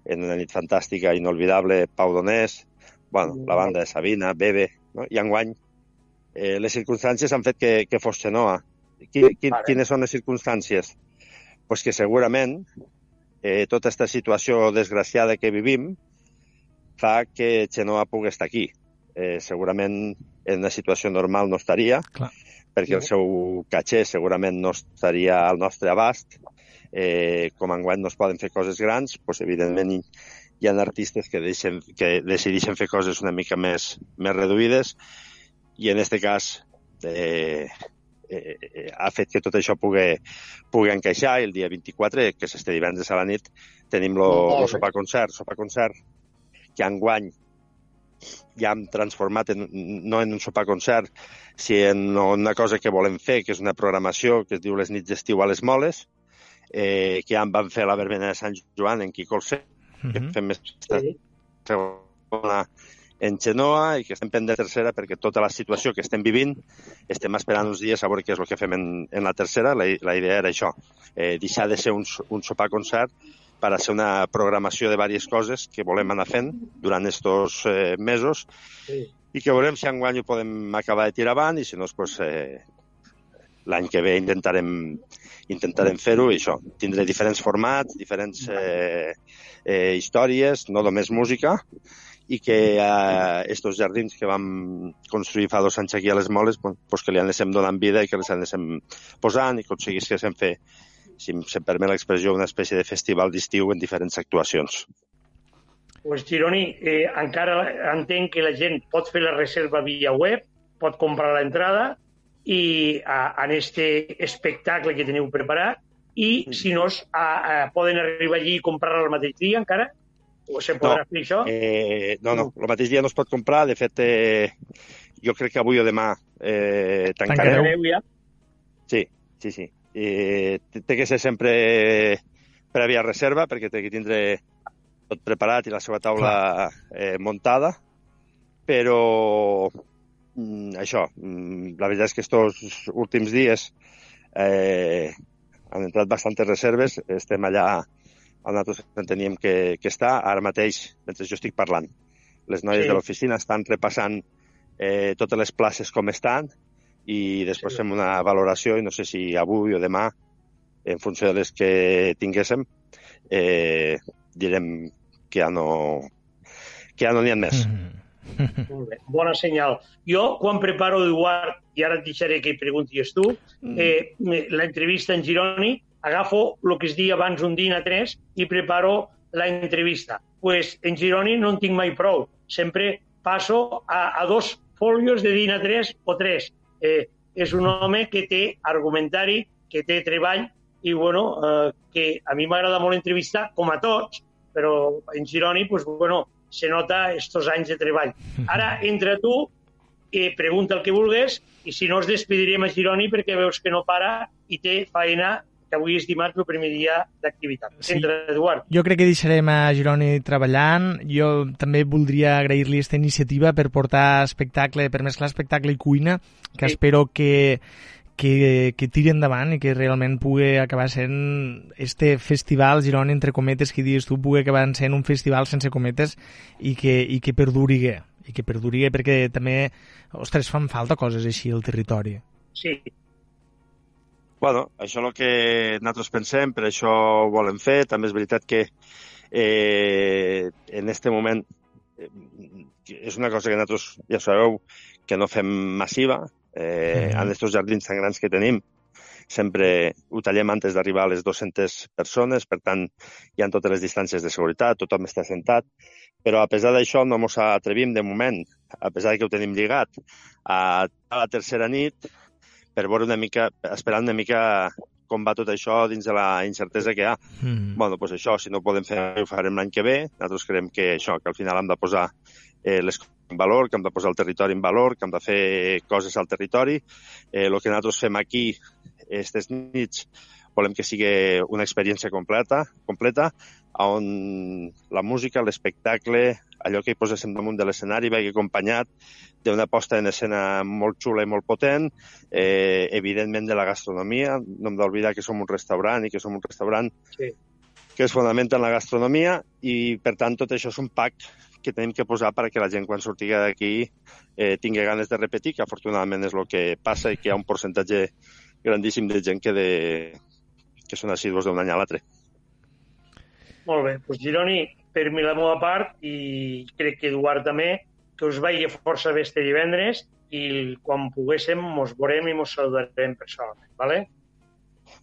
en una nit fantàstica, inolvidable, Pau Donés, bueno, mm. la banda de Sabina, Bebe, no? i enguany eh, les circumstàncies han fet que, que fos Xenoa. Qui, qui, vale. Quines són les circumstàncies? pues que segurament eh, tota aquesta situació desgraciada que vivim fa que Xenoa pugui estar aquí eh, segurament en una situació normal no estaria, Clar. perquè el seu caché segurament no estaria al nostre abast. Eh, com enguany no es poden fer coses grans, doncs, evidentment hi, hi ha artistes que, deixen, que decideixen fer coses una mica més, més reduïdes i en aquest cas eh, eh, ha fet que tot això pugui, pugui encaixar el dia 24, que és este divendres a la nit, tenim el sopar concert, sopar concert que enguany ja hem transformat en, no en un sopar concert, si en una cosa que volem fer, que és una programació que es diu les nits d'estiu a les moles, eh, que ja en vam fer la verbena de Sant Joan en Quicolse, uh -huh. que mhm. fem més sí. segona en Xenoa i que estem pendent de tercera perquè tota la situació que estem vivint estem esperant uns dies a veure què és el que fem en, en la tercera. La, la idea era això, eh, deixar de ser un, un sopar concert per a ser una programació de diverses coses que volem anar fent durant aquests eh, mesos sí. i que veurem si enguany ho podem acabar de tirar avant i si no, pues, eh, l'any que ve intentarem, intentarem fer-ho i això, tindré diferents formats, diferents eh, eh, històries, no només música, i que eh, estos jardins que vam construir fa dos anys aquí a les moles, pues, que li anesem donant vida i que les anesem posant i aconseguíssim fer si em permet l'expressió, una espècie de festival d'estiu en diferents actuacions. Pues Gironi, eh, encara entenc que la gent pot fer la reserva via web, pot comprar l'entrada i a, en este espectacle que teniu preparat i mm. si no, a, a, poden arribar allí i comprar el mateix dia encara? O se podrà no, fer això? Eh, no, no, el mateix dia no es pot comprar. De fet, eh, jo crec que avui o demà eh, tancareu. Tancareu ja? Sí, sí, sí i té que ser sempre prèvia reserva perquè té que tindre tot preparat i la seva taula eh, muntada, però mm, això, mm, la veritat és que aquests últims dies eh, han entrat bastantes reserves, estem allà nosaltres teníem que, que estar, ara mateix, mentre jo estic parlant. Les noies sí. de l'oficina estan repassant eh, totes les places com estan i després sí. fem una valoració i no sé si avui o demà en funció de les que tinguéssim, eh, direm que ja no que ja no n'hi ha més. Mm -hmm. Molt bé, bona senyal. Jo, quan preparo, Eduard, i ara et deixaré que preguntis tu, mm. eh, l'entrevista en Gironi, agafo el que es dia abans un dia a tres i preparo la entrevista. pues en Gironi no en tinc mai prou. Sempre passo a, a dos folios de DINA 3 o 3. Eh, és un home que té argumentari, que té treball i bueno, eh, que a mi m'agrada molt entrevistar, com a tots, però en Gironi, pues, bueno, se nota estos anys de treball. *laughs* Ara, entra tu, eh, pregunta el que vulgues, i si no, es despedirem a Gironi perquè veus que no para i té feina que avui és dimarts el primer dia d'activitat. Sí. Entra, Eduard. Jo crec que deixarem a Gironi treballant. Jo també voldria agrair-li aquesta iniciativa per portar espectacle, per mesclar espectacle i cuina, que sí. espero que, que, que tiri endavant i que realment pugui acabar sent este festival Girona, entre cometes, que dius tu, pugui acabar sent un festival sense cometes i que, i que perduri i que perduri perquè també, ostres, fan falta coses així al territori. Sí, Bueno, això és el que nosaltres pensem, per això ho volem fer. També és veritat que eh, en aquest moment eh, és una cosa que nosaltres ja sabeu que no fem massiva. Eh, en aquests jardins tan grans que tenim sempre ho tallem antes d'arribar a les 200 persones, per tant hi ha totes les distàncies de seguretat, tothom està sentat, però a pesar d'això no ens atrevim de moment, a pesar que ho tenim lligat, a, a la tercera nit per veure una mica, esperant una mica com va tot això dins de la incertesa que hi ha. Mm. bueno, doncs això, si no podem fer, ho farem l'any que ve. Nosaltres creiem que això, que al final hem de posar eh, les en valor, que hem de posar el territori en valor, que hem de fer coses al territori. Eh, el que nosaltres fem aquí, aquestes nits, volem que sigui una experiència completa, completa on la música, l'espectacle, allò que hi poséssim damunt de l'escenari vagi acompanyat d'una posta en escena molt xula i molt potent, eh, evidentment de la gastronomia. No hem d'oblidar que som un restaurant i que som un restaurant sí. que es fonamenta en la gastronomia i, per tant, tot això és un pack que tenim que posar perquè la gent quan surti d'aquí eh, tingui ganes de repetir, que afortunadament és el que passa i que hi ha un percentatge grandíssim de gent que, de, que són assidus d'un any a l'altre. Molt bé, doncs Gironi, per mi la meva part, i crec que Eduard també, que us vagi força bé este divendres i quan poguéssim mos veurem i mos saludarem personalment, ¿vale?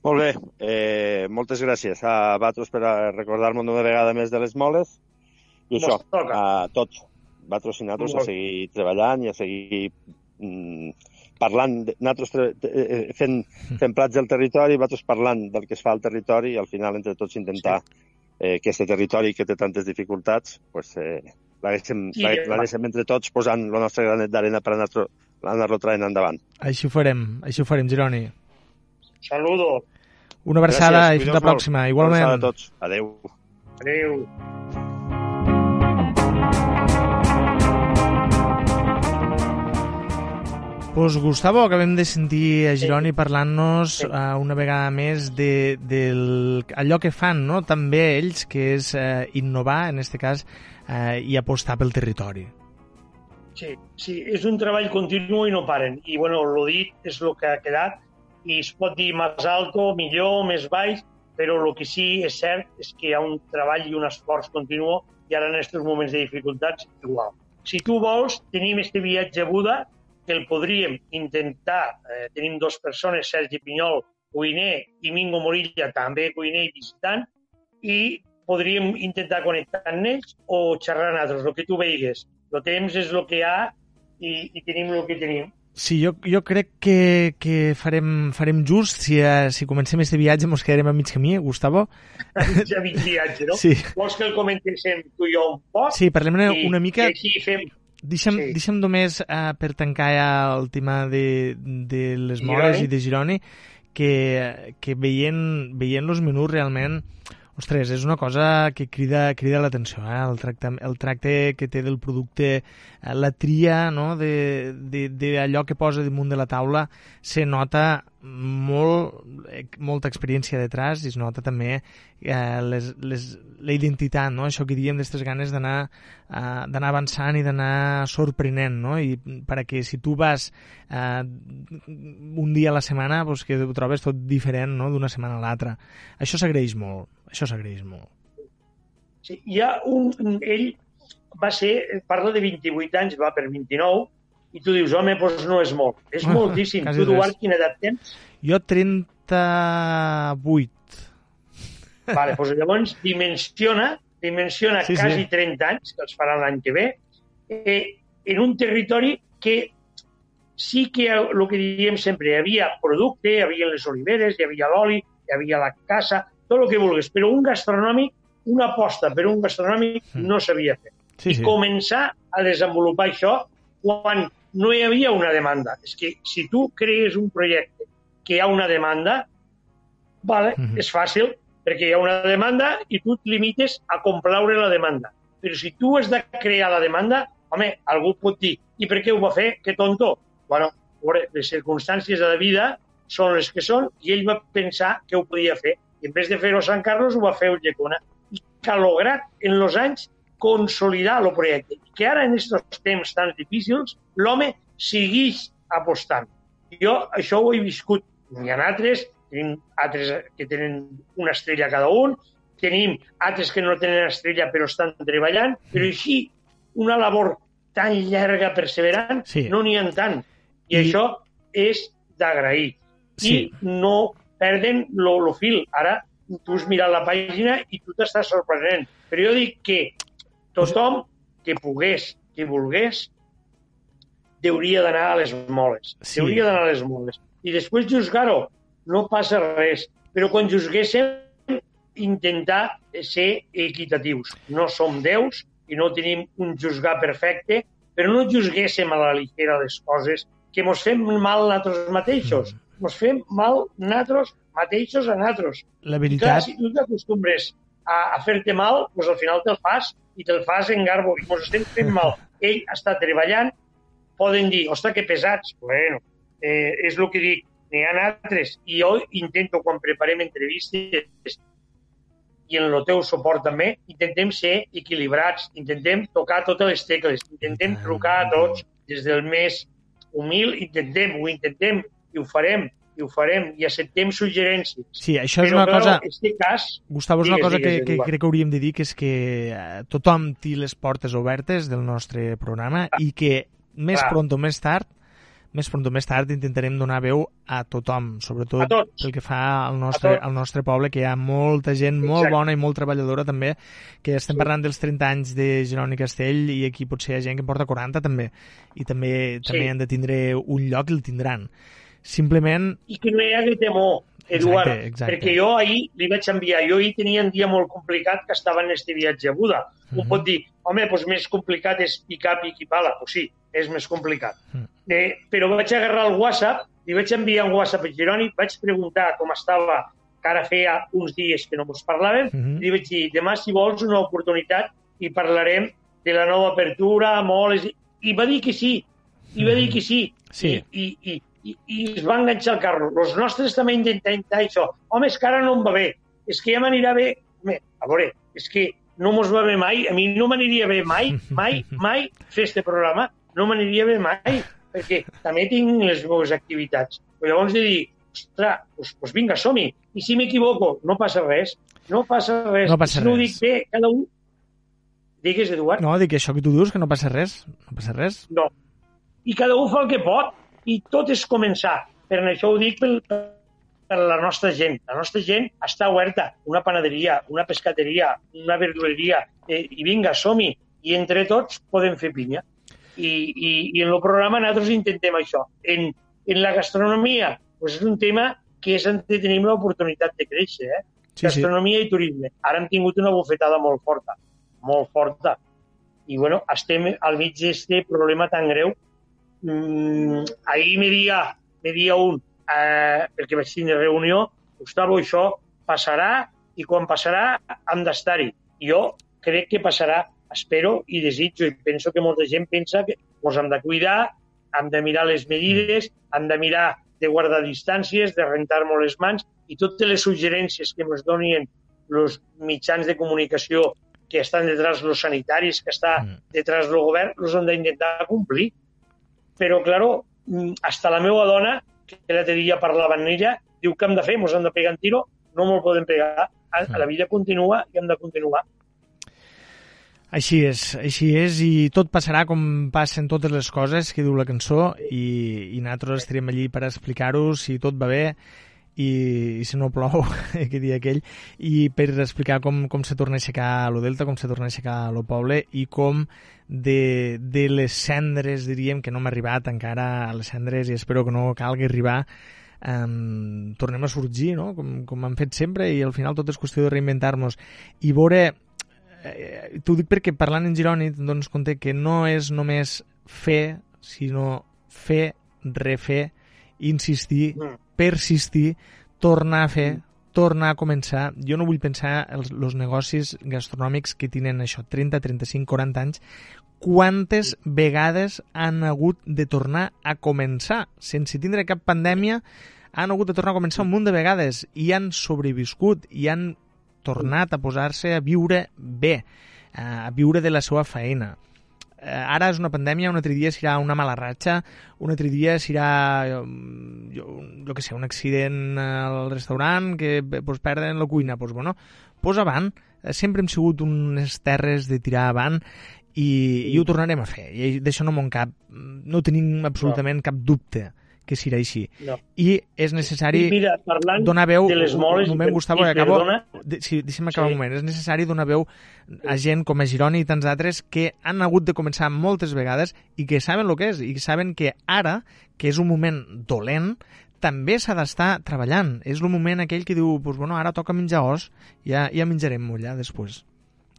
Molt bé, eh, moltes gràcies a vosaltres per recordar-me una vegada més de les moles i això, a tots, vosaltres i nosaltres a seguir treballant i a seguir mm, parlant, nosaltres eh, fent, fent plats del territori, vosaltres parlant del que es fa al territori i al final entre tots intentar sí eh, aquest territori que té tantes dificultats, pues, eh, l'haguéssim sí, entre tots posant el nostre granet d'arena per anar-lo anar traient endavant. Així ho farem, així ho farem, Gironi. Saludo. Una abraçada Gràcies, i fins la pròxima, igualment. Una abraçada a tots. Adéu. Adéu. Pues Gustavo, acabem de sentir a Gironi parlant-nos sí. uh, una vegada més de, de allò que fan no? també ells, que és uh, innovar, en aquest cas, uh, i apostar pel territori. Sí, sí, és un treball continu i no paren. I, bueno, el dit és el que ha quedat i es pot dir més alto, millor, més baix, però el que sí és cert és que hi ha un treball i un esforç continu i ara en aquests moments de dificultats igual. Si tu vols, tenim este viatge a Buda que el podríem intentar, eh, tenim dues persones, Sergi Pinyol, cuiner, i Mingo Morilla, també cuiner i visitant, i podríem intentar connectar amb ells o xerrar amb altres, el que tu veigues. El temps és el que hi ha i, i tenim el que tenim. Sí, jo, jo crec que, que farem, farem just, si, uh, si comencem este viatge ens quedarem a mig camí, Gustavo. A mig viatge, no? *laughs* Sí. Vols que el comentéssim tu i jo un poc? Sí, parlem una, una mica... I així fem Deixa'm, sí. deixa'm només, uh, per tancar ja el tema de, de les moles i de Gironi, que, que veient, veient els menús realment, Ostres, és una cosa que crida, crida l'atenció, eh? el, tracte, el tracte que té del producte, eh, la tria no? d'allò que posa damunt de la taula, se nota molt, eh, molta experiència detrás i es nota també eh, les, les, la identitat, no? això que diem d'aquestes ganes d'anar eh, d'anar avançant i d'anar sorprenent, no? i perquè si tu vas eh, un dia a la setmana pues, que ho trobes tot diferent no? d'una setmana a l'altra. Això s'agraeix molt, això s'agraeix molt. Sí, hi ha un... Ell va ser, parla de 28 anys, va per 29, i tu dius, home, doncs no és molt. És ah, moltíssim. Tu, Eduard, quina edat tens? Jo 38. Vale, doncs llavors dimensiona, dimensiona sí, quasi sí. 30 anys, que els farà l'any que ve, eh, en un territori que sí que el que diem sempre, hi havia producte, hi havia les oliveres, hi havia l'oli, hi havia la casa, tot el que vulguis, però un gastronòmic, una aposta per un gastronòmic mm. no s'havia fet. Sí, I sí. començar a desenvolupar això quan no hi havia una demanda. És que si tu crees un projecte que hi ha una demanda, vale, mm -hmm. és fàcil, perquè hi ha una demanda i tu et limites a complaure la demanda. Però si tu has de crear la demanda, home, algú pot dir, i per què ho va fer? Que tonto. Bueno, les circumstàncies de la vida són les que són i ell va pensar que ho podia fer. I en vez de fer-ho a Sant Carlos, ho va fer a Ullecona. I que ha lograt en els anys consolidar el projecte. I que ara, en aquests temps tan difícils, l'home segueix apostant. Jo això ho he viscut. N'hi ha altres tenim altres que tenen una estrella cada un, tenim altres que no tenen estrella però estan treballant, però així una labor tan llarga, perseverant, sí. no n'hi ha tant. I, I això és d'agrair. Sí. I no perden el fil. Ara tu has mirat la pàgina i tu t'estàs sorprenent. Però jo dic que tothom que pogués, que volgués, hauria d'anar a les moles. Sí. Hauria d'anar a les moles. I després juzgar-ho no passa res. Però quan juzguéssim, intentar ser equitatius. No som déus i no tenim un juzgar perfecte, però no juzguéssim a la ligera les coses que mos fem mal nosaltres mateixos. Mm. Mos fem mal nosaltres mateixos a nosaltres. La veritat... I clar, si tu t'acostumbres a, a fer-te mal, doncs al final te'l fas i te'l fas en garbo i mos estem fent mal. *laughs* Ell està treballant, poden dir, ostres, que pesats. Bueno, eh, és el que dic, n'hi ha altres. I jo intento, quan preparem entrevistes i en el teu suport també, intentem ser equilibrats, intentem tocar totes les tecles, intentem trucar a tots des del més humil, intentem, ho intentem i ho farem, i ho farem, i acceptem suggerències. Sí, això és Però, una cosa... Este cas, Gustavo, és una cosa digues, que, que crec que hauríem de dir, que és que eh, tothom té les portes obertes del nostre programa ah, i que més clar. pront o més tard més pront o més tard intentarem donar veu a tothom, sobretot pel que fa al nostre, al nostre poble, que hi ha molta gent Exacte. molt bona i molt treballadora també, que estem sí. parlant dels 30 anys de Jeroni Castell i aquí potser hi ha gent que porta 40 també, i també sí. també han de tindre un lloc i el tindran. Simplement... I que no hi hagi temor, Eduard, exacte, exacte. perquè jo ahir li vaig enviar, jo ahir tenia un dia molt complicat que estava en este viatge a Buda. Uh -huh. Un mhm. pot dir, home, doncs més complicat és picar, pic i pala. Pues sí, és més complicat. Uh -huh. eh, però vaig agarrar el WhatsApp, li vaig enviar un WhatsApp a Gironi, vaig preguntar com estava, que ara feia uns dies que no ens parlàvem, uh -huh. i li vaig dir, demà si vols una oportunitat i parlarem de la nova apertura, moles... I va dir que sí, i va dir que sí. Sí. I, i, i, i, i es va enganxar el carro. Els nostres també intentem això. Home, és que ara no em va bé. És que ja m'anirà bé. Home, a veure, és que no mos va bé mai. A mi no m'aniria bé mai, mai, mai fer este programa. No m'aniria bé mai, perquè també tinc les meves activitats. Però llavors de dir, ostres, doncs, doncs vinga, som-hi. I si m'equivoco, no passa res. No passa res. No passa si res. no dic bé, cada un... Digues, Eduard. No, dic això que tu dius, que no passa res. No passa res. No. I cada un fa el que pot i tot és començar. Per això ho dic per, per la nostra gent. La nostra gent està oberta. Una panaderia, una pescateria, una verduleria, eh, i vinga, som-hi. I entre tots podem fer pinya. I, i, i en el programa nosaltres intentem això. En, en la gastronomia pues és un tema que és on tenim l'oportunitat de créixer. Eh? Sí, gastronomia sí. i turisme. Ara hem tingut una bufetada molt forta, molt forta. I bueno, estem al mig d'aquest problema tan greu mm, ahir me dia, me dia un, eh, perquè vaig tindre reunió, Gustavo, això passarà i quan passarà hem d'estar-hi. Jo crec que passarà, espero i desitjo, i penso que molta gent pensa que ens hem de cuidar, hem de mirar les medides, hem de mirar de guardar distàncies, de rentar molt les mans, i totes les suggerències que ens donien els mitjans de comunicació que estan detrás los sanitaris, que està mm. detrás del govern, els hem d'intentar complir. Però, claro, mm, hasta la meva dona, que l'altre dia parlava amb ella, diu que hem de fer, ens hem de pegar en tiro, no me'l podem pegar. Mm. La vida continua i hem de continuar. Així és, així és, i tot passarà com passen totes les coses que diu la cançó, i, i nosaltres estarem allí per explicar-ho si tot va bé, i, i si no plou, *laughs* que dia aquell, i per explicar com, com se torna a aixecar lo Delta, com se torna a aixecar lo poble i com de, de les cendres, diríem, que no m'ha arribat encara a les cendres i espero que no calgui arribar, um, tornem a sorgir, no? com, com hem fet sempre, i al final tot és qüestió de reinventar-nos. I veure, eh, t'ho dic perquè parlant en Gironi doncs compte que no és només fer, sinó fer, refer, insistir, mm persistir, tornar a fer, tornar a començar. Jo no vull pensar els, els negocis gastronòmics que tenen això, 30, 35, 40 anys, quantes vegades han hagut de tornar a començar sense tindre cap pandèmia han hagut de tornar a començar un munt de vegades i han sobreviscut i han tornat a posar-se a viure bé, a viure de la seva feina ara és una pandèmia, un altre dia serà una mala ratxa, un altre dia serà, mm, jo, jo que sé, un accident al restaurant que pues, perden la cuina. Pues, bueno, pues avant, eh, sempre hem sigut unes terres de tirar avant i, i ho tornarem a fer. I d'això no m'ho cap, no tenim absolutament cap dubte que serà així. No. I és necessari I mira, donar veu... De les moles, un moment, Gustavo, i acabo... De, sí, deixa'm acabar sí. un moment. És necessari donar veu a gent com a Gironi i tants altres que han hagut de començar moltes vegades i que saben el que és i que saben que ara, que és un moment dolent, també s'ha d'estar treballant. És el moment aquell que diu, pues, bueno, ara toca menjar os, ja, ja menjarem mullar després,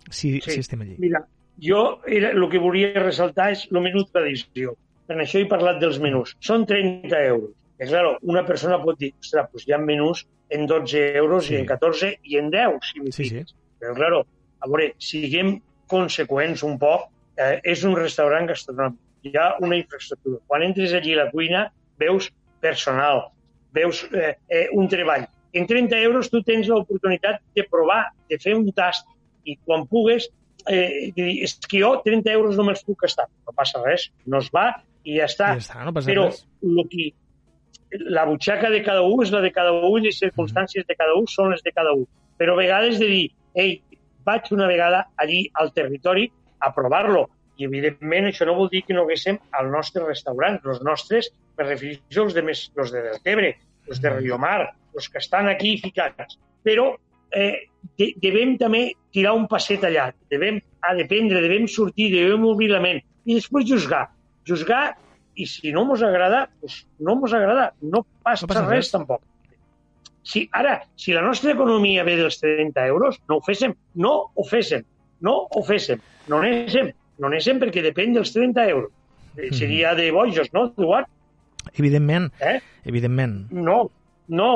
si, sí. si estem allí. Mira, jo era, el que volia ressaltar és el minut d'edició per això he parlat dels menús. Són 30 euros. I, clar, una persona pot dir, ostres, doncs hi ha menús en 12 euros sí. i en 14 i en 10, si m'hi sí, sí. Però, clar, a veure, siguem conseqüents un poc. Eh, és un restaurant gastronòmic. Hi ha una infraestructura. Quan entres allí a la cuina, veus personal, veus eh, eh, un treball. En 30 euros tu tens l'oportunitat de provar, de fer un tast, i quan pugues, eh, és que jo 30 euros no me'ls puc gastar. No passa res, no es va i ja està. Ja està no Però res. Lo que, la butxaca de cada un és la de cada un i les circumstàncies mm. de cada un són les de cada un. Però a vegades de dir, ei, vaig una vegada allí al territori a provar-lo. I, evidentment, això no vol dir que no haguéssim al nostre restaurant. Els nostres, me refereixo als de, més, els de Deltebre, els de Riomar, els que estan aquí ficats. Però eh, de, devem també tirar un passet allà. Devem a dependre, devem sortir, devem obrir la ment i després juzgar juzgar i si no mos agrada, pues no mos agrada. No passa, no passa res, res, tampoc. Si, ara, si la nostra economia ve dels 30 euros, no ho féssim. No ho féssim. No ho féssim. No anéssim. No anéssim perquè depèn dels 30 euros. Mm. Seria de bojos, no, Eduard? Evidentment. Eh? Evidentment. No, no.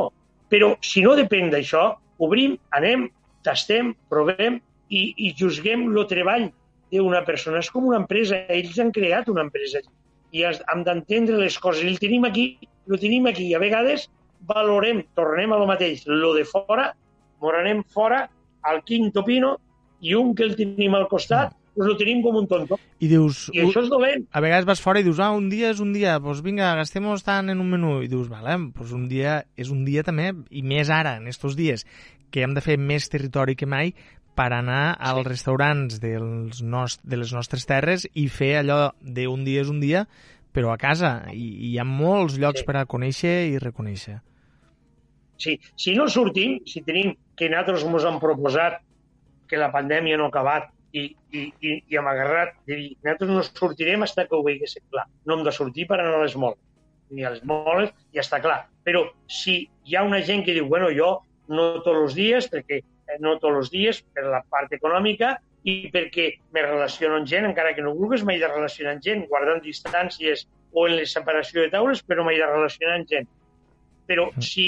Però si no depèn d'això, obrim, anem, tastem, provem i, i juzguem el treball d'una persona. És com una empresa. Ells han creat una empresa i hem d'entendre les coses. I el tenim aquí, el tenim aquí. I a vegades valorem, tornem a lo mateix, lo de fora, moranem fora al quinto pino i un que el tenim al costat, pues lo tenim com un tonto. I dius... I això és dolent. A vegades vas fora i dius, ah, un dia és un dia, doncs vinga, gastemos tant en un menú. I dius, vale, doncs un dia és un dia també, i més ara, en estos dies, que hem de fer més territori que mai, per anar als restaurants dels nost de les nostres terres i fer allò d'un dia és un dia, però a casa. I, i hi ha molts llocs sí. per a conèixer i reconèixer. Sí, si no sortim, si tenim que nosaltres ens hem proposat que la pandèmia no ha acabat i, i, i, i hem agarrat de dir, nosaltres no sortirem fins que ho veiéssim clar. No hem de sortir per anar a les moles. Ni a les moles, ja està clar. Però si hi ha una gent que diu, bueno, jo no tots els dies, perquè no tots els dies, per la part econòmica i perquè me relaciono amb gent, encara que no vulguis, m'he de relacionar amb gent, guardant distàncies o en la separació de taules, però m'he de relacionar amb gent. Però mm. si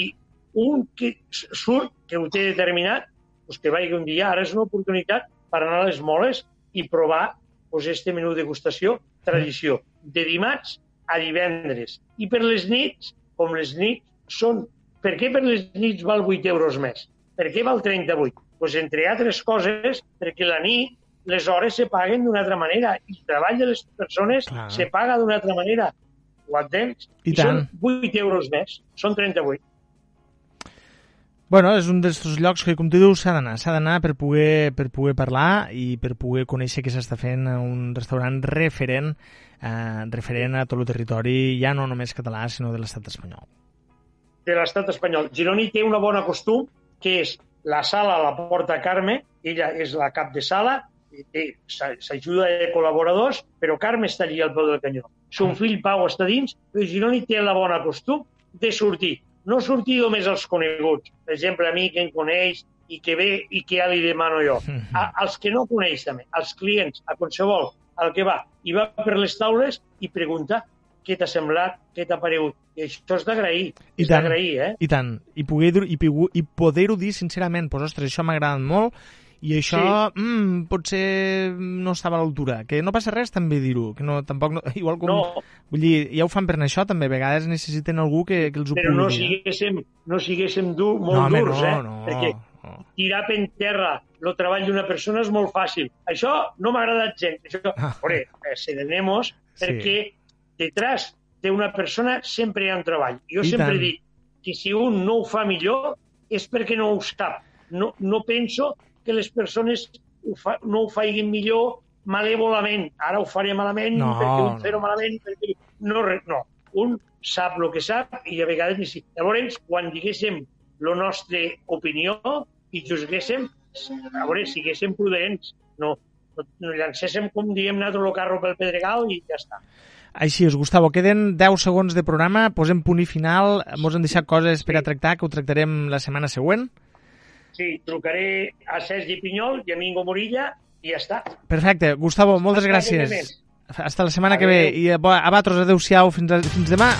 un que surt, que ho té determinat, pues que vagi un dia. Ara és una oportunitat per anar a les moles i provar pues, este menú degustació tradició, de dimarts a divendres. I per les nits, com les nits són... Per què per les nits val 8 euros més? Per què val 38? Pues, entre altres coses, perquè la nit les hores se paguen d'una altra manera i el treball de les persones Clar. se paga d'una altra manera. Ho entens? I són tant. 8 euros més, són 38. Bueno, és un d'aquests llocs que, com tu dius, s'ha d'anar. S'ha d'anar per poder, per poder parlar i per poder conèixer què s'està fent a un restaurant referent, eh, referent a tot el territori, ja no només català, sinó de l'estat espanyol. de l'estat espanyol. Gironi té una bona costum, que és la sala la porta Carme, ella és la cap de sala, s'ajuda de col·laboradors, però Carme està allí al peu del canyó. Son fill Pau està dins, però Gironi té la bona costum de sortir. No sortir només als coneguts. Per exemple, a mi que em coneix i que ve i que ja li demano jo. A, als que no coneix també, als clients, a qualsevol, al que va. I va per les taules i pregunta què t'ha semblat, què t'ha paregut. I això és d'agrair, és d'agrair, eh? I tant. I, poder, i, i poder-ho dir sincerament, pues, ostres, això m'ha agradat molt i això sí. mm, potser no estava a l'altura. Que no passa res també dir-ho, que no, tampoc no, *laughs* igual com... No, Vull dir, ja ho fan per això també, a vegades necessiten algú que, que els ho però no siguéssim, no siguéssim dur, molt no, home, durs, no, eh? no, Perquè no. tirar per terra el treball d'una persona és molt fàcil. Això no m'ha agradat gens. Això, Ah. veure, eh, serenemos, Sí. perquè detrás d'una persona sempre hi ha un treball. Jo I sempre tant. dic que si un no ho fa millor és perquè no ho sap. No, no penso que les persones ho fa, no ho faiguin millor malèvolament. Ara ho faré malament No, perquè un no. fer-ho malament perquè no, no. Un sap el que sap i a vegades ni si. Llavors, quan diguéssim la nostra opinió i juzguéssim, a veure, siguéssim prudents, no, no, no llancéssim, com diem nosaltres, el carro pel pedregal i ja està. Així és, Gustavo, queden 10 segons de programa, posem punt i final, mos han deixat coses per a tractar, que ho tractarem la setmana següent. Sí, trucaré a Sergi Pinyol i a Mingo Morilla i ja està. Perfecte, Gustavo, moltes Hasta gràcies. Hasta la setmana que ve. I a, a vosaltres, adeu-siau, fins, a, fins demà.